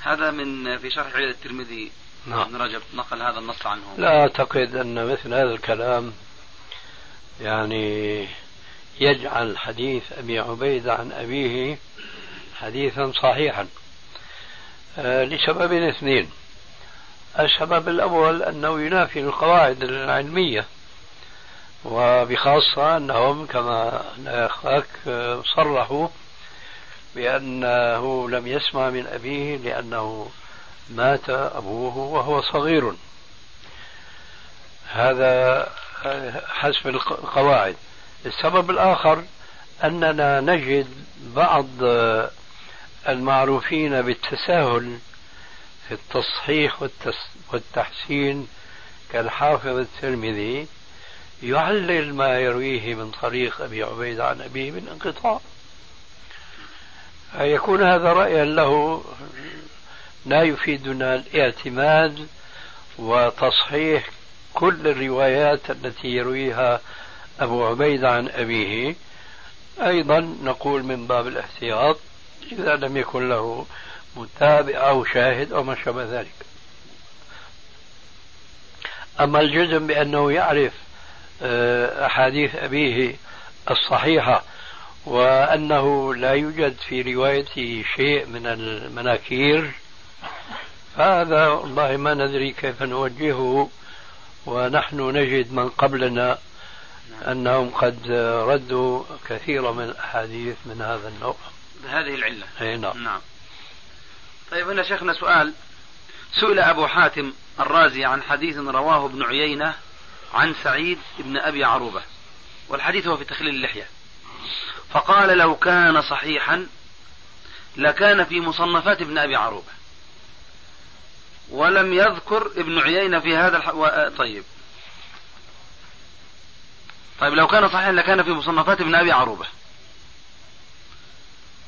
هذا من في شرح عيد الترمذي. نعم. ابن رجب نقل هذا النص عنه. لا أعتقد أن مثل هذا الكلام يعني يجعل حديث أبي عبيدة عن أبيه حديثا صحيحا. آه لسببين اثنين. السبب الأول أنه ينافي القواعد العلمية. وبخاصة أنهم كما أخاك صرحوا بأنه لم يسمع من أبيه لأنه مات أبوه وهو صغير. هذا حسب القواعد. السبب الآخر أننا نجد بعض المعروفين بالتساهل في التصحيح والتحسين كالحافظ الترمذي يعلل ما يرويه من طريق أبي عبيد عن أبيه من انقطاع. فيكون هذا رأيا له لا يفيدنا الاعتماد وتصحيح كل الروايات التي يرويها أبو عبيد عن أبيه. أيضا نقول من باب الاحتياط إذا لم يكن له متابع أو شاهد أو ما شابه ذلك. أما الجزم بأنه يعرف أحاديث أبيه الصحيحة وأنه لا يوجد في روايته شيء من المناكير. فهذا والله ما ندري كيف نوجهه ونحن نجد من قبلنا أنهم قد ردوا كثيرا من الأحاديث من هذا النوع. بهذه العلة. أي نعم. نعم. طيب هنا شيخنا سؤال. سئل أبو حاتم الرازي عن حديث رواه ابن عيينة عن سعيد بن أبي عروبة والحديث هو في تخليل اللحية. فقال لو كان صحيحا لكان في مصنفات ابن أبي عروبة. ولم يذكر ابن عيينة في هذا الح... و... طيب. طيب لو كان صحيحا لكان في مصنفات ابن أبي عروبة.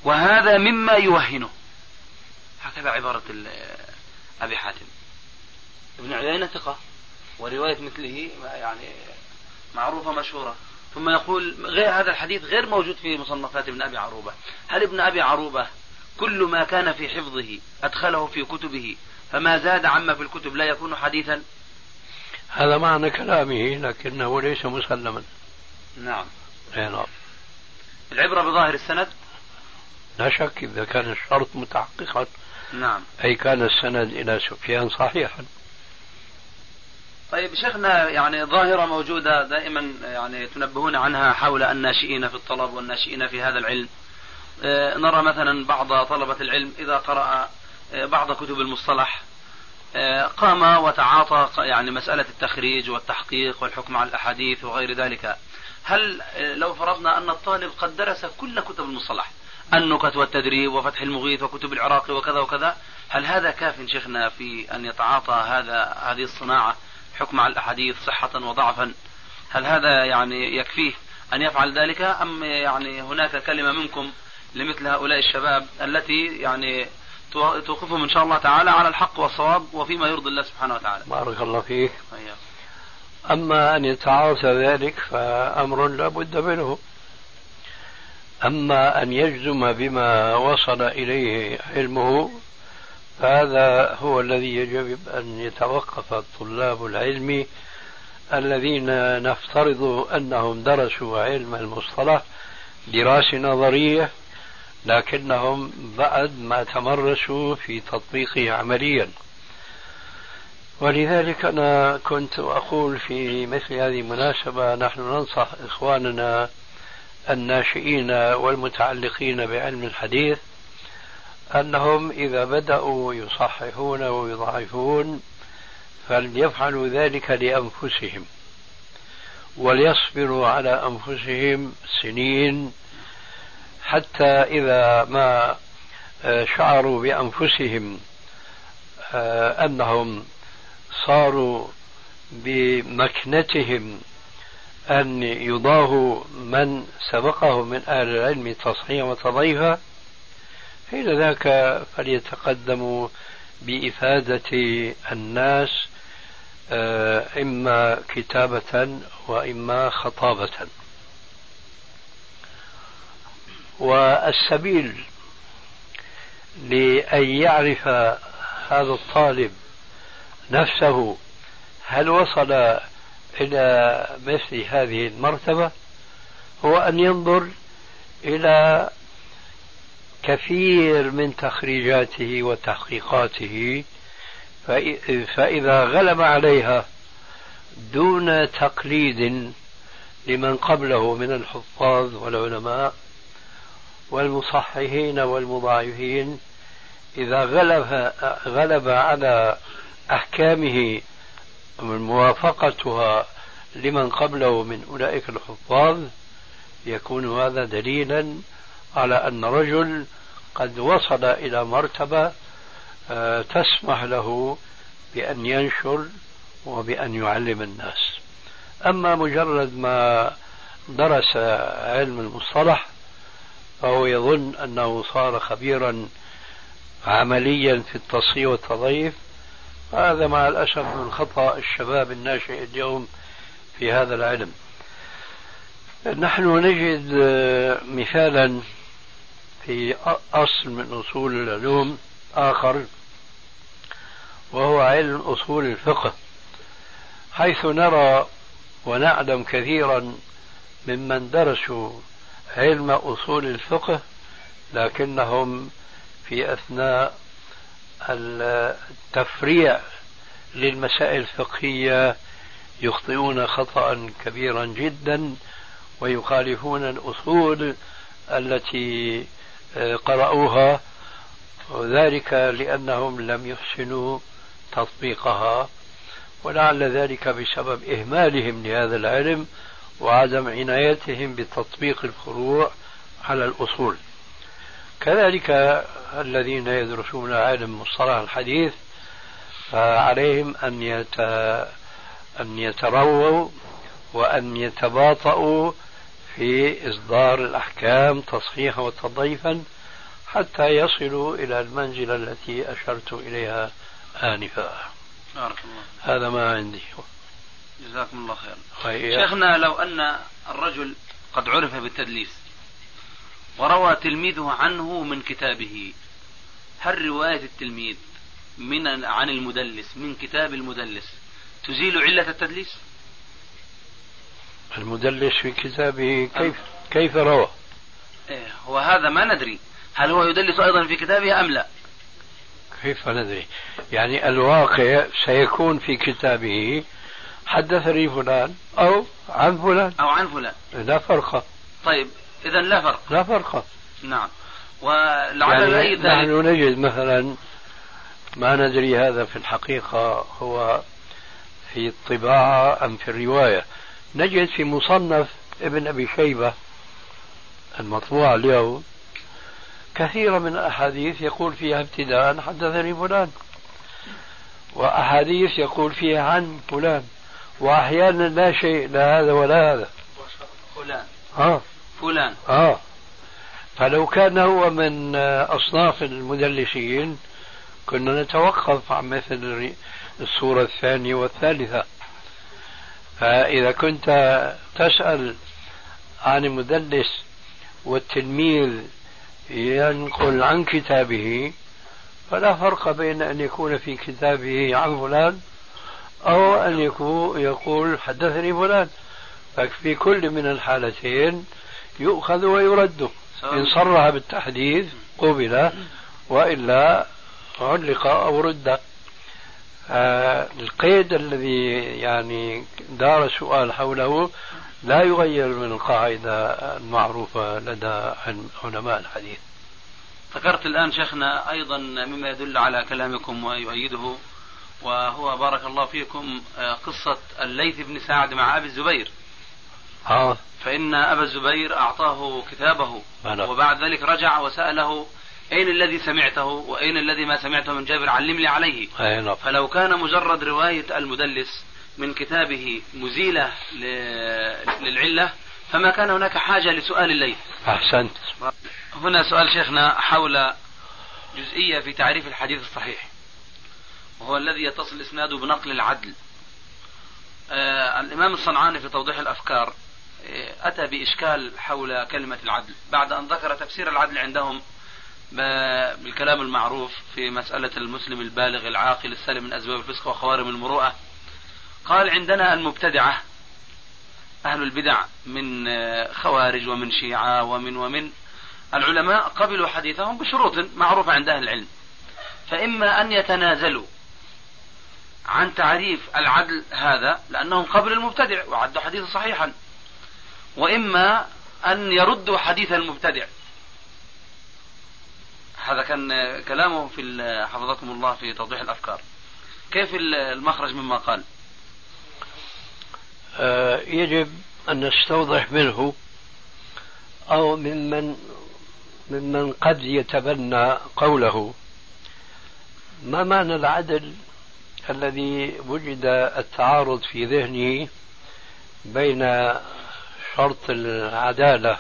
وهذا مما يوهنه. هكذا عبارة أبي حاتم. ابن عيينة ثقة. ورواية مثله يعني معروفة مشهورة. ثم يقول غير هذا الحديث غير موجود في مصنفات ابن أبي عروبة. هل ابن أبي عروبة كل ما كان في حفظه أدخله في كتبه فما زاد عما في الكتب لا يكون حديثا؟ هذا معنى كلامه لكنه ليس مسلما. نعم. أي نعم. العبرة بظاهر السند؟ لا شك إذا كان الشرط متحققا. نعم. أي كان السند إلى سفيان صحيحا. طيب شيخنا يعني ظاهرة موجودة دائما يعني تنبهون عنها حول الناشئين في الطلب والناشئين في هذا العلم. آه، نرى مثلا بعض طلبة العلم إذا قرأ آه، بعض كتب المصطلح آه، قام وتعاطى يعني مسألة التخريج والتحقيق والحكم على الأحاديث وغير ذلك. هل لو فرضنا أن الطالب قد درس كل كتب المصطلح النكت والتدريب وفتح المغيث وكتب العراقي وكذا وكذا هل هذا كاف شيخنا في أن يتعاطى هذا هذه الصناعة حكم على الأحاديث صحة وضعفا. هل هذا يعني يكفيه أن يفعل ذلك أم يعني هناك كلمة منكم لمثل هؤلاء الشباب التي يعني توقفهم إن شاء الله تعالى على الحق والصواب وفيما يرضي الله سبحانه وتعالى؟ بارك الله فيك. أما أن يتعاطى ذلك فأمر لا بد منه. أما أن يجزم بما وصل إليه علمه فهذا هو الذي يجب أن يتوقف طلاب العلم الذين نفترض أنهم درسوا علم المصطلح دراسة نظرية لكنهم بعد ما تمرسوا في تطبيقه عمليا. ولذلك أنا كنت أقول في مثل هذه المناسبة نحن ننصح إخواننا الناشئين والمتعلقين بعلم الحديث أنهم إذا بدأوا يصححون ويضعفون فليفعلوا ذلك لأنفسهم وليصبروا على أنفسهم سنين حتى إذا ما آه، شعروا بأنفسهم آه، أنهم صاروا بمكنتهم أن يضاهوا من سبقه من أهل العلم تصحيحا وتضيفا حين ذاك فليتقدموا بإفادة الناس آه، إما كتابة وإما خطابة. والسبيل لأن يعرف هذا الطالب نفسه هل وصل إلى مثل هذه المرتبة هو أن ينظر إلى كثير من تخريجاته وتحقيقاته فإذا غلب عليها دون تقليد لمن قبله من الحفاظ والعلماء والمصححين والمضاعفين إذا غلب غلب على أحكامه موافقتها لمن قبله من أولئك الحفاظ يكون هذا دليلا على أن رجل قد وصل إلى مرتبة آه، تسمح له بأن ينشر وبأن يعلم الناس. أما مجرد ما درس علم المصطلح فهو يظن أنه صار خبيرا عمليا في التصحيح والتضعيف. هذا مع الأسف من خطأ الشباب الناشئ اليوم في هذا العلم. نحن نجد آه، مثالا في أصل من أصول العلوم آخر وهو علم أصول الفقه حيث نرى ونعلم كثيرا ممن درسوا علم أصول الفقه لكنهم في أثناء التفريع للمسائل الفقهية يخطئون خطأ كبيرا جدا ويخالفون الأصول التي قرأوها وذلك لأنهم لم يحسنوا تطبيقها. ولعل ذلك بسبب إهمالهم لهذا العلم وعدم عنايتهم بتطبيق الفروع على الأصول. كذلك الذين يدرسون علم مصطلح الحديث فعليهم أن أن يترووا وأن يتباطؤوا في إصدار الأحكام تصحيحا وتضعيفا حتى يصلوا إلى المنزلة التي أشرت إليها آنفا بارك الله هذا ما عندي جزاكم الله خيرا. شيخنا لو أن الرجل قد عرف بالتدليس وروى تلميذه عنه من كتابه هل رواية التلميذ من عن المدلس من كتاب المدلس تزيل علة التدليس؟ المدلس في كتابه كيف كيف روى؟ إيه وهذا ما ندري. هل هو يدلس أيضا في كتابه أم لا؟ كيف ندري؟ يعني الواقع سيكون في كتابه حدثني فلان أو عن فلان. أو عن فلان. لا فرق. طيب إذا لا فرق. لا فرق. نعم. ولعل يعني أي ذلك نحن نجد مثلا ما ندري هذا في الحقيقة هو في الطباعة أم في الرواية. نجد في مصنف ابن أبي شيبة المطبوع اليوم. كثيرا من الأحاديث يقول فيها ابتداء حدثني فلان. وأحاديث يقول فيها عن فلان. وأحيانا لا شيء لا هذا ولا هذا. فلان. ها فلان. آه. فلو كان هو من أصناف المدلسين كنا نتوقف عن مثل الصورة الثانية والثالثة. فإذا كنت تسأل عن المدلس والتلميذ ينقل عن كتابه فلا فرق بين أن يكون في كتابه عن فلان أو أن يكون يقول حدثني فلان. ففي كل من الحالتين يؤخذ ويرد. إن صرح بالتحديث قبل وإلا علق أو رد. القيد الذي يعني دار السؤال حوله لا يغير من القاعدة المعروفة لدى علماء الحديث. ذكرت الآن شيخنا أيضا مما يدل على كلامكم ويؤيده وهو بارك الله فيكم آه، قصة الليث بن سعد مع أبي الزبير. آه. فإن أبا الزبير أعطاه كتابه بلى. وبعد ذلك رجع وسأله أين الذي سمعته وأين الذي ما سمعته من جابر علم لي عليه نعم. فلو كان مجرد رواية المدلس من كتابه مزيلة للعلة فما كان هناك حاجة لسؤال الليث أحسنت. هنا سؤال شيخنا حول جزئية في تعريف الحديث الصحيح وهو الذي يتصل إسناده بنقل العدل. آه الإمام الصنعاني في توضيح الأفكار آه أتى بإشكال حول كلمة العدل. بعد أن ذكر تفسير العدل عندهم بالكلام المعروف في مسألة المسلم البالغ العاقل السالم من أسباب الفسق وخوارم المروءة قال عندنا المبتدعة أهل البدع من خوارج ومن شيعة ومن ومن العلماء قبلوا حديثهم بشروط معروفة عند أهل العلم. فإما أن يتنازلوا عن تعريف العدل هذا لأنهم قبل المبتدع وعدوا حديثا صحيحا وإما أن يردوا حديث المبتدع. هذا كان كلامه في حفظكم الله في توضيح الأفكار. كيف ال- المخرج مما قال؟ آه، يجب أن نستوضح منه أو ممن ممن قد يتبنى قوله. ما معنى العدل الذي وجد التعارض في ذهنه بين شرط العدالة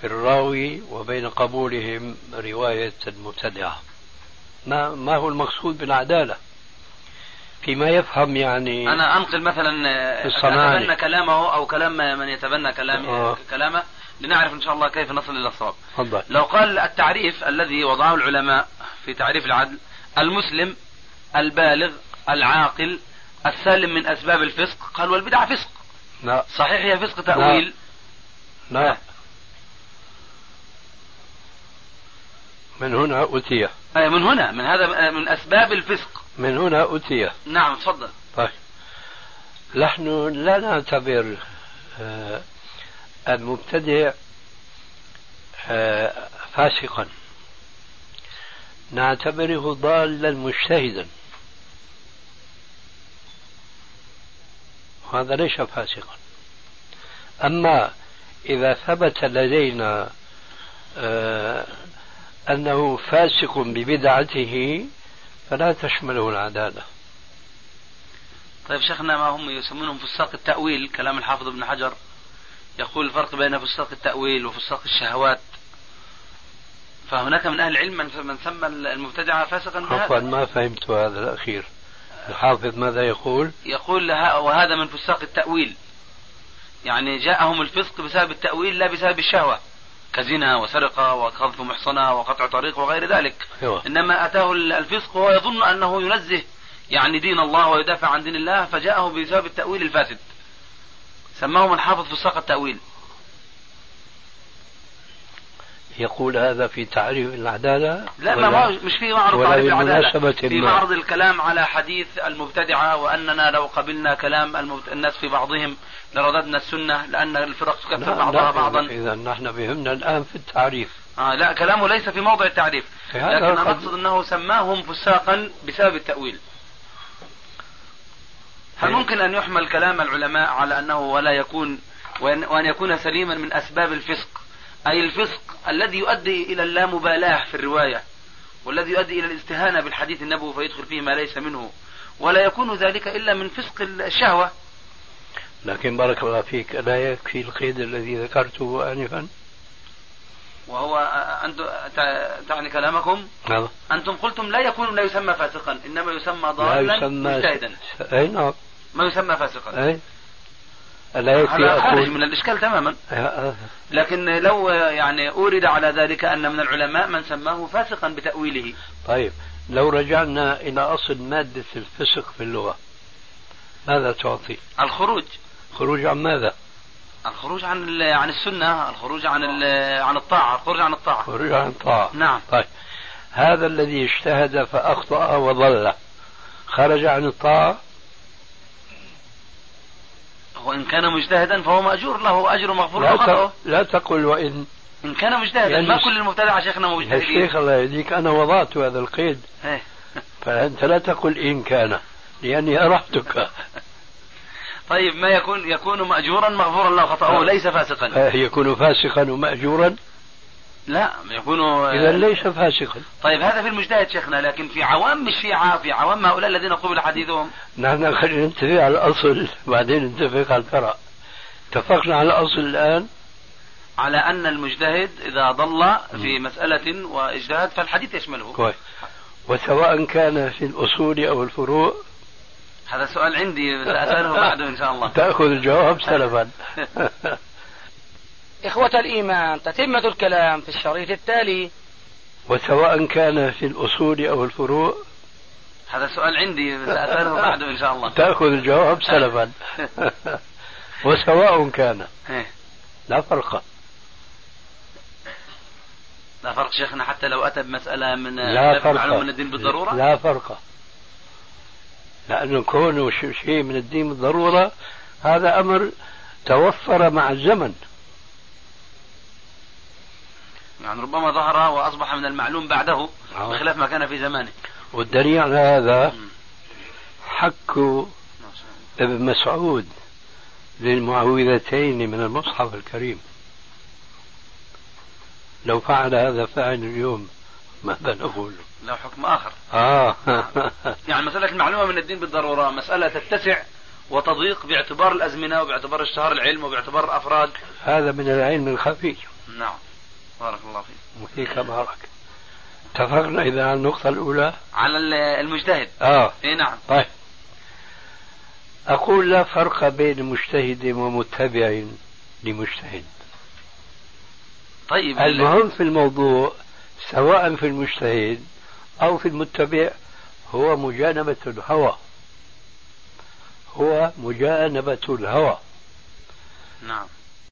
في الراوي وبين قبولهم رواية المبتدعة ما ما هو المقصود بالعدالة؟ فيما يفهم يعني أنا أنقل مثلا. أتبنى كلامه أو كلام من يتبنى كلام آه. كلامه لنعرف إن شاء الله كيف نصل إلى الصواب. لو قال التعريف الذي وضعه العلماء في تعريف العدل المسلم البالغ العاقل السالم من أسباب الفسق قال والبدعة فسق. لا. صحيح هي فسق تأويل؟ لا. من هنا أتي آه، من هنا من هذا من أسباب الفسق. من هنا أتي نعم تفضل. طيب. نحن لا نعتبر آه، المبتدع آه، فاسقا. نعتبره ضالا مجتهدا. هذا ليس فاسقا. أما إذا ثبت لدينا آه، أنه فاسق ببدعته فلا تشمله العدالة. طيب شيخنا ما هم يسمونهم فساق التأويل؟ كلام الحافظ ابن حجر يقول الفرق بين فساق التأويل وفساق الشهوات. فهناك من أهل العلم من سمى المبتدعة فاسقا عفوا ما فهمت هذا الأخير. الحافظ ماذا يقول؟ يقول وهذا من فساق التأويل. يعني جاءهم الفسق بسبب التأويل لا بسبب الشهوة. كزنا وسرقة وقذف محصنة وقطع طريق وغير ذلك. أيوة. إنما أتاه الفسق وهو يظن أنه ينزه يعني دين الله ويدافع عن دين الله فجاءه بسبب التأويل الفاسد. سماهم الحافظ فساق التأويل. يقول هذا في تعريف العدالة لا ما مش في معرض تعريف العدالة. في. معرض الكلام على حديث المبتدعة وأننا لو قبلنا كلام المبت... الناس في بعضهم لرددنا السنة لأن الفرق تكفر لا بعضها لا بعضا. إذا نحن فهمنا الآن في التعريف. آه لا كلامه ليس في موضع التعريف. لكن أنا أقصد أنه سماهم فساقا بسبب التأويل. هل أيوة. ممكن أن يحمل كلام العلماء على أنه ولا يكون وأن يكون سليما من أسباب الفسق؟ أي الفسق الذي يؤدي إلى اللامبالاة في الرواية والذي يؤدي إلى الاستهانة بالحديث النبوي فيدخل فيه ما ليس منه. ولا يكون ذلك إلا من فسق الشهوة. لكن بارك الله فيك لا يكفي القيد الذي ذكرته آنفا. وهو أنت تعني كلامكم؟ نعم. أنتم قلتم لا يكون لا يسمى فاسقا إنما يسمى لا ضالا مجتهدا. أي نعم. ما يسمى فاسقا؟ أي. لا يكفي هذا خارج أقول من الإشكال تماما. آه، لكن لو يعني أورد على ذلك أن من العلماء من سماه فاسقا بتأويله. طيب لو رجعنا إلى أصل مادة الفسق في اللغة ماذا تعطي؟ الخروج. خروج عن ماذا؟ الخروج عن عن السنة الخروج عن عن الطاعة الخروج عن الطاعة. خروج عن الطاعة. نعم. طيب هذا الذي اجتهد فأخطأ وضل خرج عن الطاعة؟ وإن كان مجتهدا فهو مأجور له أجر مغفور لا, له خطأه ت... لا تقل وإن إن كان مجتهدا يعني ما كل المبتدع شيخنا مجتهدين. شيخ الله يهديك أنا وضعت هذا القيد. إيه. فأنت لا تقل إن كان لأني أرحتك طيب ما يكون يكون مأجورا مغفورا له خطأه ليس فاسقا. يكون فاسقا ومأجورا. لا يكون إذا ليس فاسقا. طيب هذا في المجتهد شيخنا لكن في عوام الشيعة في عوام هؤلاء الذين قبل حديثهم؟ نحن خلينا نتفق على الأصل بعدين نتفق على الفرع. اتفقنا على الأصل الآن. على أن المجتهد إذا ضل في مسألة واجتهد فالحديث يشمله. كويس. وسواء كان في الأصول أو الفروع. هذا سؤال عندي سأسأله بعده إن شاء الله. تأخذ الجواب سلفا. إخوة الإيمان تتمة الكلام في الشريط التالي. وسواء كان في الأصول أو الفروع. هذا سؤال عندي سأسأله بعده إن شاء الله. تأخذ الجواب سلفا. وسواء كان. إيه. لا فرق. لا فرق شيخنا حتى لو أتى بمسألة من لا فرق. معلوم من الدين بالضرورة؟ لا فرق. لأنه كونه شيء من الدين بالضرورة هذا أمر توفر مع الزمن. يعني ربما ظهر وأصبح من المعلوم بعده آه. بخلاف ما كان في زمانه. والدليل على هذا. حك ابن مسعود للمعوذتين من المصحف الكريم. لو فعل هذا فاعل اليوم ماذا نقول له حكم آخر. آه. يعني مسألة المعلومة من الدين بالضرورة مسألة تتسع وتضيق باعتبار الأزمنة وباعتبار اشتهار العلم وباعتبار الأفراد. هذا من العلم الخفي. نعم. بارك الله فيك. وفيك بارك. اتفقنا إذا على النقطة الأولى؟ على ال- المجتهد. آه. إي نعم. طيب. أقول لا فرق بين مجتهد ومتبع لمجتهد. طيب. المهم في الموضوع سواء في المجتهد أو في المتبع هو مجانبة الهوى. هو مجانبة الهوى. نعم.